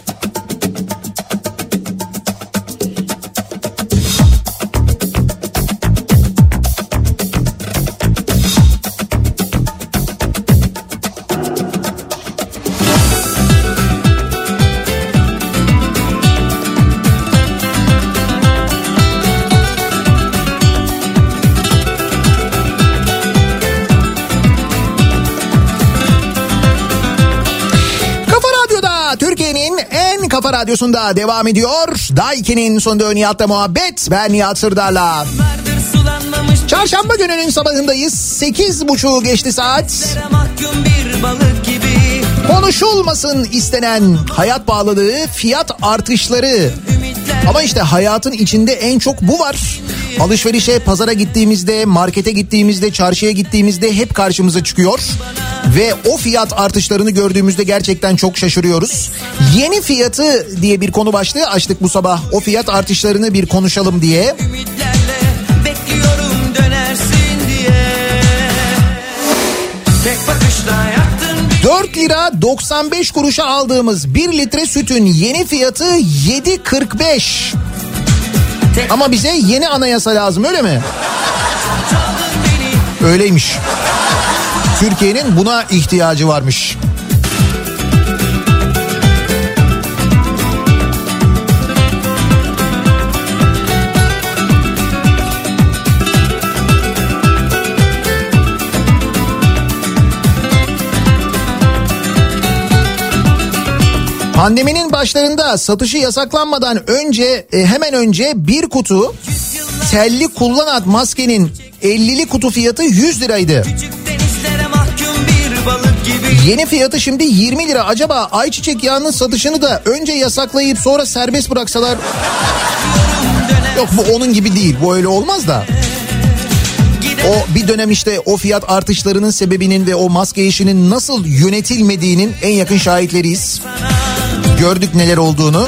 radyosunda devam ediyor. Daiki'nin sonunda Nihat'la muhabbet. Ben Nihat Sırdar'la. Çarşamba gününün sabahındayız. Sekiz buçuğu geçti saat. Konuşulmasın istenen hayat pahalılığı, fiyat artışları. Ama işte hayatın içinde en çok bu var. Alışverişe, pazara gittiğimizde, markete gittiğimizde, çarşıya gittiğimizde hep karşımıza çıkıyor. Ve o fiyat artışlarını gördüğümüzde gerçekten çok şaşırıyoruz. Yeni fiyatı diye bir konu başlığı açtık bu sabah. O fiyat artışlarını bir konuşalım diye. yaktın 4 lira 95 kuruşa aldığımız 1 litre sütün yeni fiyatı 7.45. Ama bize yeni anayasa lazım öyle mi? Öyleymiş. Türkiye'nin buna ihtiyacı varmış. Pandeminin başlarında satışı yasaklanmadan önce e, hemen önce bir kutu telli kullanat maskenin 50'li kutu fiyatı 100 liraydı. Yeni fiyatı şimdi 20 lira. Acaba ayçiçek yağının satışını da önce yasaklayıp sonra serbest bıraksalar... Yok bu onun gibi değil. Bu öyle olmaz da. O bir dönem işte o fiyat artışlarının sebebinin ve o maske işinin nasıl yönetilmediğinin en yakın şahitleriyiz. Gördük neler olduğunu.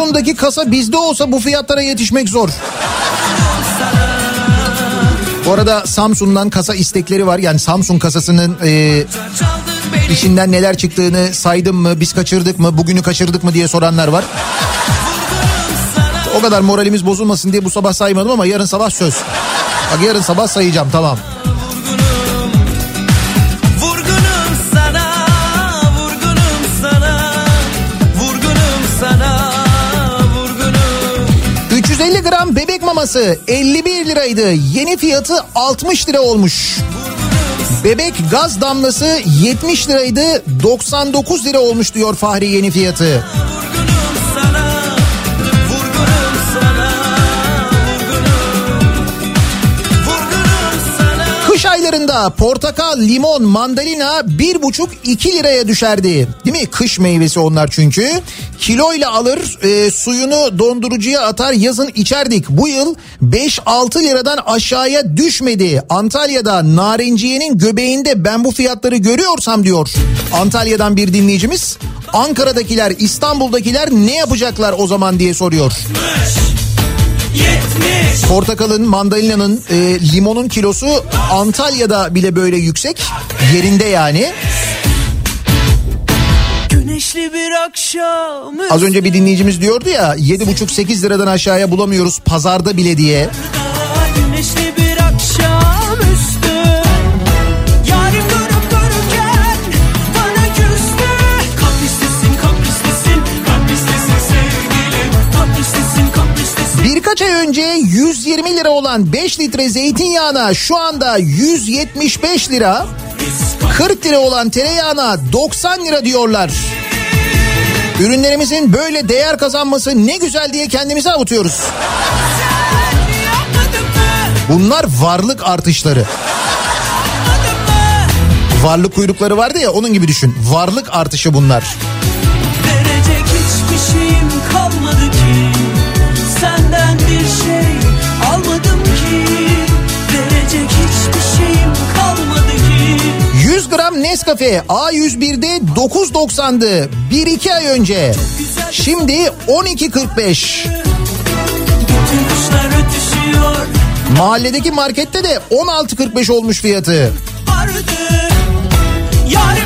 Samsun'daki kasa bizde olsa bu fiyatlara yetişmek zor. Bu arada Samsun'dan kasa istekleri var. Yani Samsun kasasının e, içinden neler çıktığını saydım mı, biz kaçırdık mı, bugünü kaçırdık mı diye soranlar var. O kadar moralimiz bozulmasın diye bu sabah saymadım ama yarın sabah söz. Bak yarın sabah sayacağım tamam. Maması 51 liraydı. Yeni fiyatı 60 lira olmuş. Bebek gaz damlası 70 liraydı. 99 lira olmuş diyor Fahri yeni fiyatı. aylarında portakal, limon, mandalina bir buçuk iki liraya düşerdi. Değil mi? Kış meyvesi onlar çünkü. Kiloyla alır e, suyunu dondurucuya atar yazın içerdik. Bu yıl 5-6 liradan aşağıya düşmedi. Antalya'da narenciyenin göbeğinde ben bu fiyatları görüyorsam diyor. Antalya'dan bir dinleyicimiz. Ankara'dakiler İstanbul'dakiler ne yapacaklar o zaman diye soruyor. Portakalın, mandalinanın, e, limonun kilosu Antalya'da bile böyle yüksek. Yerinde yani. Güneşli bir akşam Az önce bir dinleyicimiz diyordu ya 7,5-8 liradan aşağıya bulamıyoruz pazarda bile diye. Güneşli bir akşam üstü Yarim durup dururken bana küstü Kapristesin kapristesin kapristesin sevgilim Kapristesin kapristesin Birkaç ay önce 120 lira olan 5 litre zeytinyağına şu anda 175 lira. 40 lira olan tereyağına 90 lira diyorlar. Ürünlerimizin böyle değer kazanması ne güzel diye kendimizi avutuyoruz. Bunlar varlık artışları. Varlık kuyrukları vardı ya onun gibi düşün. Varlık artışı bunlar. Verecek gram Nescafe A101'de 9.90'dı 1-2 ay önce. Şimdi 12.45. Bütün kuşlar ötüşüyor Mahalledeki markette de 16.45 olmuş fiyatı. vardı Yarim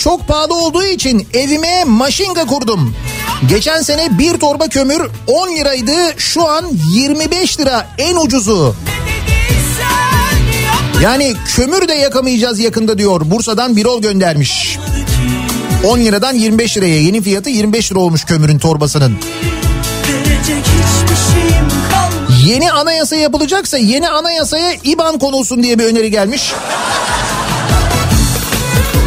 çok pahalı olduğu için evime maşinga kurdum. Geçen sene bir torba kömür 10 liraydı şu an 25 lira en ucuzu. Yani kömür de yakamayacağız yakında diyor Bursa'dan Birol göndermiş. 10 liradan 25 liraya yeni fiyatı 25 lira olmuş kömürün torbasının. Yeni anayasa yapılacaksa yeni anayasaya IBAN konulsun diye bir öneri gelmiş.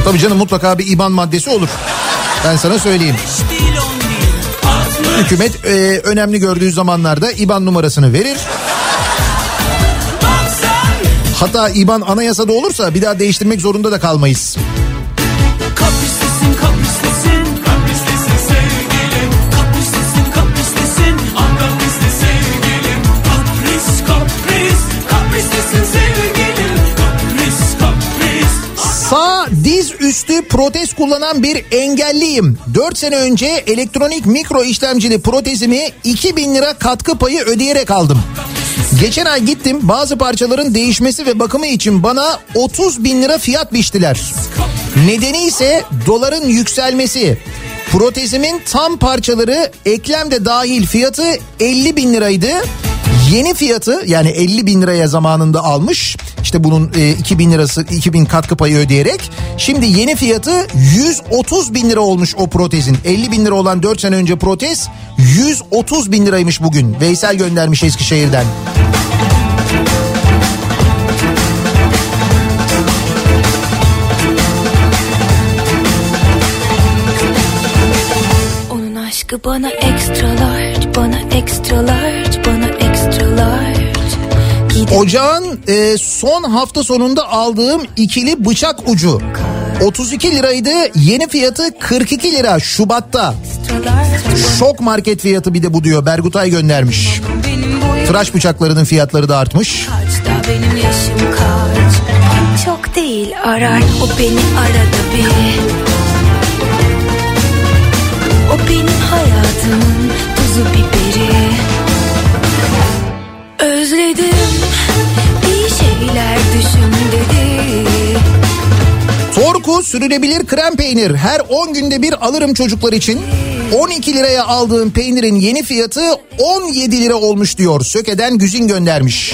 Tabii canım mutlaka bir IBAN maddesi olur. Ben sana söyleyeyim. Hükümet e, önemli gördüğü zamanlarda IBAN numarasını verir. Hatta IBAN anayasada olursa bir daha değiştirmek zorunda da kalmayız. Üstü protez kullanan bir engelliyim. 4 sene önce elektronik mikro işlemcili protezimi 2000 lira katkı payı ödeyerek aldım. Geçen ay gittim bazı parçaların değişmesi ve bakımı için bana 30 bin lira fiyat biçtiler. Nedeni ise doların yükselmesi. Protezimin tam parçaları eklem de dahil fiyatı 50 bin liraydı. Yeni fiyatı yani 50 bin liraya zamanında almış. İşte bunun e, 2000 lirası 2000 katkı payı ödeyerek. Şimdi yeni fiyatı 130 bin lira olmuş o protezin. 50 bin lira olan 4 sene önce protez 130 bin liraymış bugün. Veysel göndermiş Eskişehir'den. Onun aşkı bana extra bana extra Ocağın e, son hafta sonunda aldığım ikili bıçak ucu. 32 liraydı yeni fiyatı 42 lira Şubat'ta. Şok market fiyatı bir de bu diyor Bergutay göndermiş. Tıraş bıçaklarının fiyatları da artmış. Çok değil arar o beni arada bir. O benim hayatımın tuzu biberi. Özledim Sürülebilir krem peynir her 10 günde bir alırım çocuklar için. 12 liraya aldığım peynirin yeni fiyatı 17 lira olmuş diyor. Söke'den Güzin göndermiş.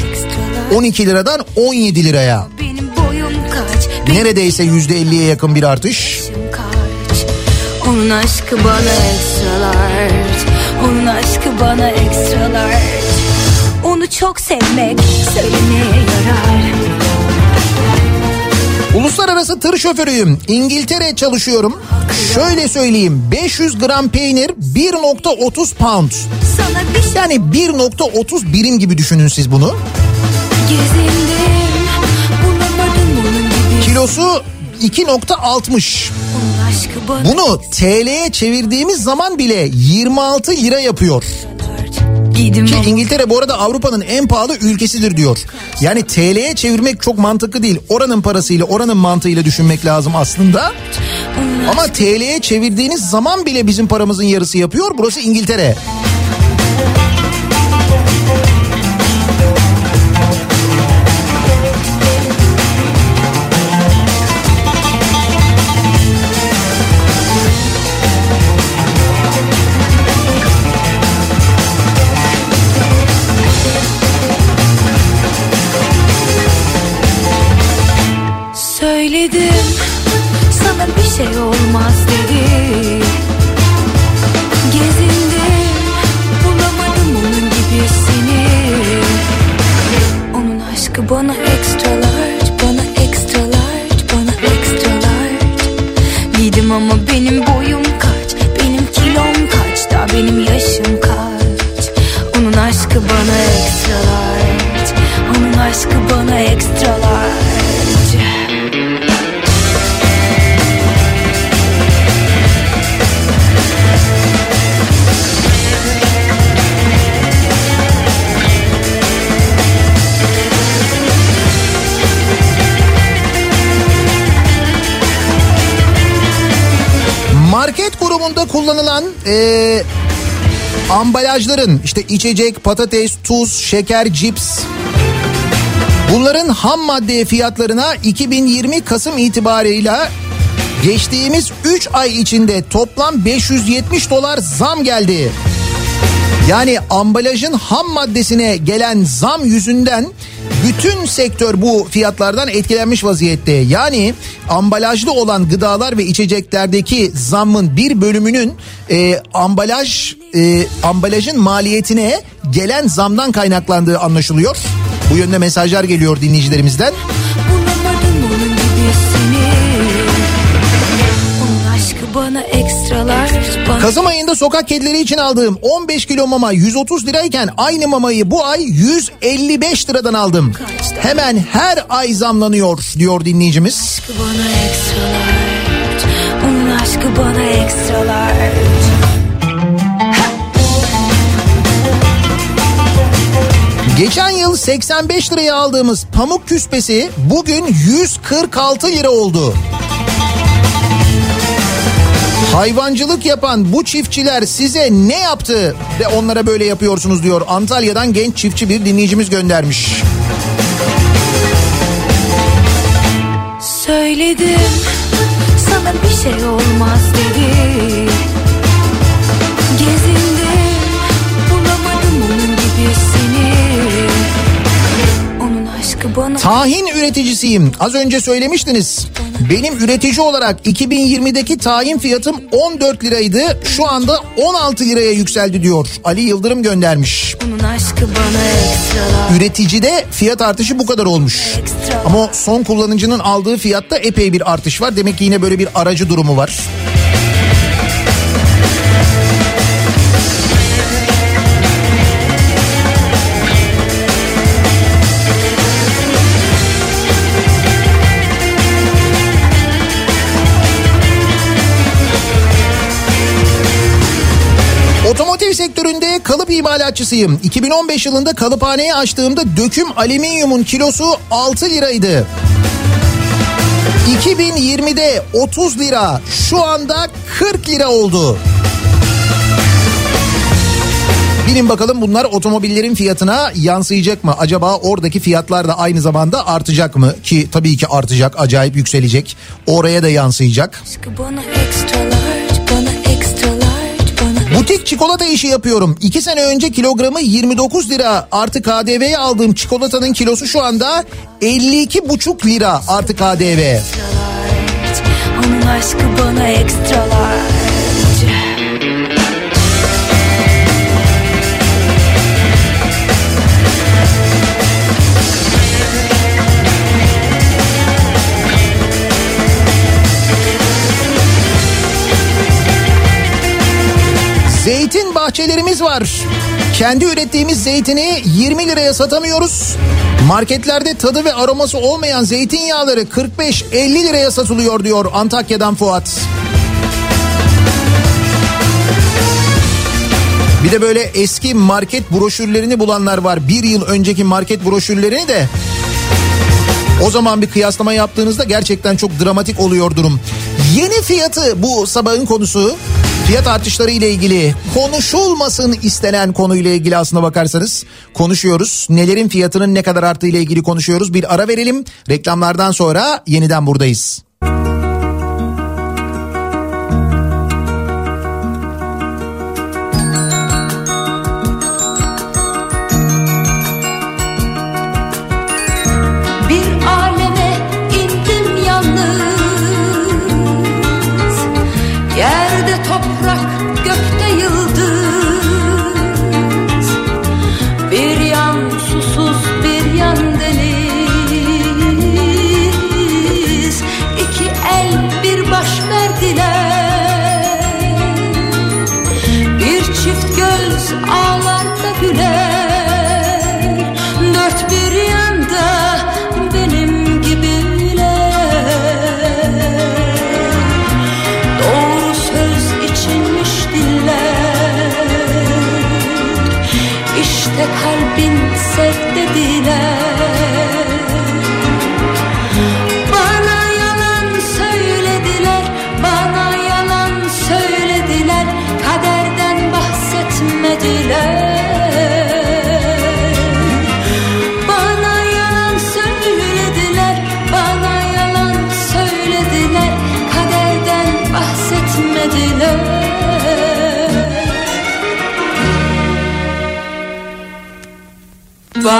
12 liradan 17 liraya. Neredeyse %50'ye yakın bir artış. Onun aşkı bana extra large Onun aşkı bana extra large Onu çok sevmek söylemeye yarar Uluslararası tır şoförüyüm. İngiltere çalışıyorum. Şöyle söyleyeyim. 500 gram peynir 1.30 pound. Şey Yani 1.30 birim gibi düşünün siz bunu. Kilosu 2.60. Bunu TL'ye çevirdiğimiz zaman bile 26 lira yapıyor. Ki İngiltere bu arada Avrupa'nın en pahalı ülkesidir diyor. Yani TL'ye çevirmek çok mantıklı değil. Oranın parasıyla, oranın mantığıyla düşünmek lazım aslında. Ama TL'ye çevirdiğiniz zaman bile bizim paramızın yarısı yapıyor. Burası İngiltere. Söyledim ambalajların işte içecek, patates, tuz, şeker, cips bunların ham madde fiyatlarına 2020 Kasım itibarıyla geçtiğimiz 3 ay içinde toplam 570 dolar zam geldi. Yani ambalajın ham maddesine gelen zam yüzünden bütün sektör bu fiyatlardan etkilenmiş vaziyette. Yani ambalajlı olan gıdalar ve içeceklerdeki zammın bir bölümünün e, ambalaj e, ambalajın maliyetine gelen zamdan kaynaklandığı anlaşılıyor. Bu yönde mesajlar geliyor dinleyicilerimizden. Kasım ayında sokak kedileri için aldığım 15 kilo mama 130 lirayken aynı mamayı bu ay 155 liradan aldım. Hemen her ay zamlanıyor diyor dinleyicimiz. aşkı bana ekstralar Onun aşkı bana ekstralar Geçen yıl 85 liraya aldığımız pamuk küspesi bugün 146 lira oldu. Hayvancılık yapan bu çiftçiler size ne yaptı ve onlara böyle yapıyorsunuz diyor. Antalya'dan genç çiftçi bir dinleyicimiz göndermiş. Söyledim sana bir şey olmaz dedi Tahin üreticisiyim. Az önce söylemiştiniz. Benim üretici olarak 2020'deki tahin fiyatım 14 liraydı. Şu anda 16 liraya yükseldi diyor. Ali Yıldırım göndermiş. Üreticide fiyat artışı bu kadar olmuş. Ama son kullanıcının aldığı fiyatta epey bir artış var. Demek ki yine böyle bir aracı durumu var. Kalıp imalatçısıyım. 2015 yılında kalıphaneyi açtığımda döküm alüminyumun kilosu 6 liraydı. 2020'de 30 lira şu anda 40 lira oldu. Bilin bakalım bunlar otomobillerin fiyatına yansıyacak mı? Acaba oradaki fiyatlar da aynı zamanda artacak mı? Ki tabii ki artacak, acayip yükselecek. Oraya da yansıyacak. Butik çikolata işi yapıyorum. 2 sene önce kilogramı 29 lira artı KDV'ye aldığım çikolatanın kilosu şu anda 52,5 lira artı KDV. Onun aşkı bana ekstralar Zeytin bahçelerimiz var. Kendi ürettiğimiz zeytini 20 liraya satamıyoruz. Marketlerde tadı ve aroması olmayan zeytinyağları 45-50 liraya satılıyor diyor Antakya'dan Fuat. Bir de böyle eski market broşürlerini bulanlar var. Bir yıl önceki market broşürlerini de o zaman bir kıyaslama yaptığınızda gerçekten çok dramatik oluyor durum. Yeni fiyatı bu sabahın konusu. Fiyat artışları ile ilgili konuşulmasın istenen konuyla ilgili aslına bakarsanız konuşuyoruz. Nelerin fiyatının ne kadar arttığı ile ilgili konuşuyoruz. Bir ara verelim. Reklamlardan sonra yeniden buradayız. Bir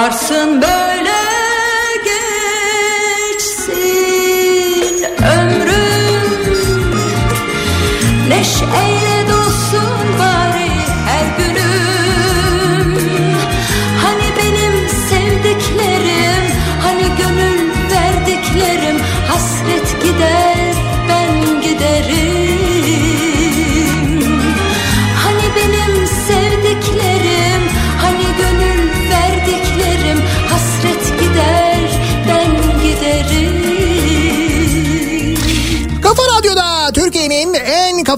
Varsın böyle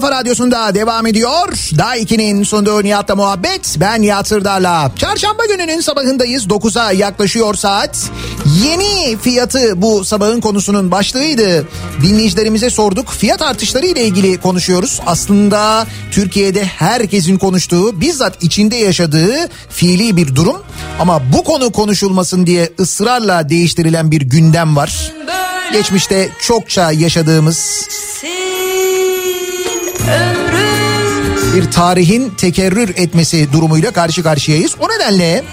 kafa radyosunda devam ediyor. Daha 2'nin sunduğu Nihat'la muhabbet. Ben Nihat Sırdar'la. Çarşamba gününün sabahındayız. 9'a yaklaşıyor saat. Yeni fiyatı bu sabahın konusunun başlığıydı. Dinleyicilerimize sorduk. Fiyat artışları ile ilgili konuşuyoruz. Aslında Türkiye'de herkesin konuştuğu, bizzat içinde yaşadığı fiili bir durum. Ama bu konu konuşulmasın diye ısrarla değiştirilen bir gündem var. Geçmişte çokça yaşadığımız bir tarihin tekerrür etmesi durumuyla karşı karşıyayız. O nedenle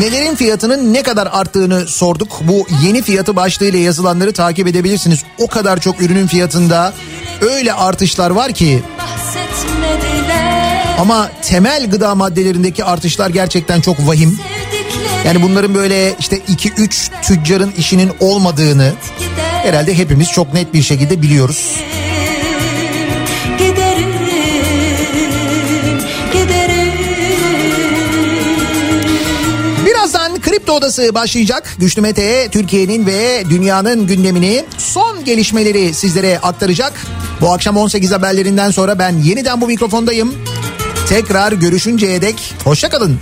nelerin fiyatının ne kadar arttığını sorduk. Bu yeni fiyatı başlığıyla yazılanları takip edebilirsiniz. O kadar çok ürünün fiyatında öyle artışlar var ki ama temel gıda maddelerindeki artışlar gerçekten çok vahim. Yani bunların böyle işte 2-3 tüccarın işinin olmadığını herhalde hepimiz çok net bir şekilde biliyoruz. Kripto Odası başlayacak. Güçlü Mete Türkiye'nin ve dünyanın gündemini son gelişmeleri sizlere aktaracak. Bu akşam 18 haberlerinden sonra ben yeniden bu mikrofondayım. Tekrar görüşünceye dek hoşçakalın.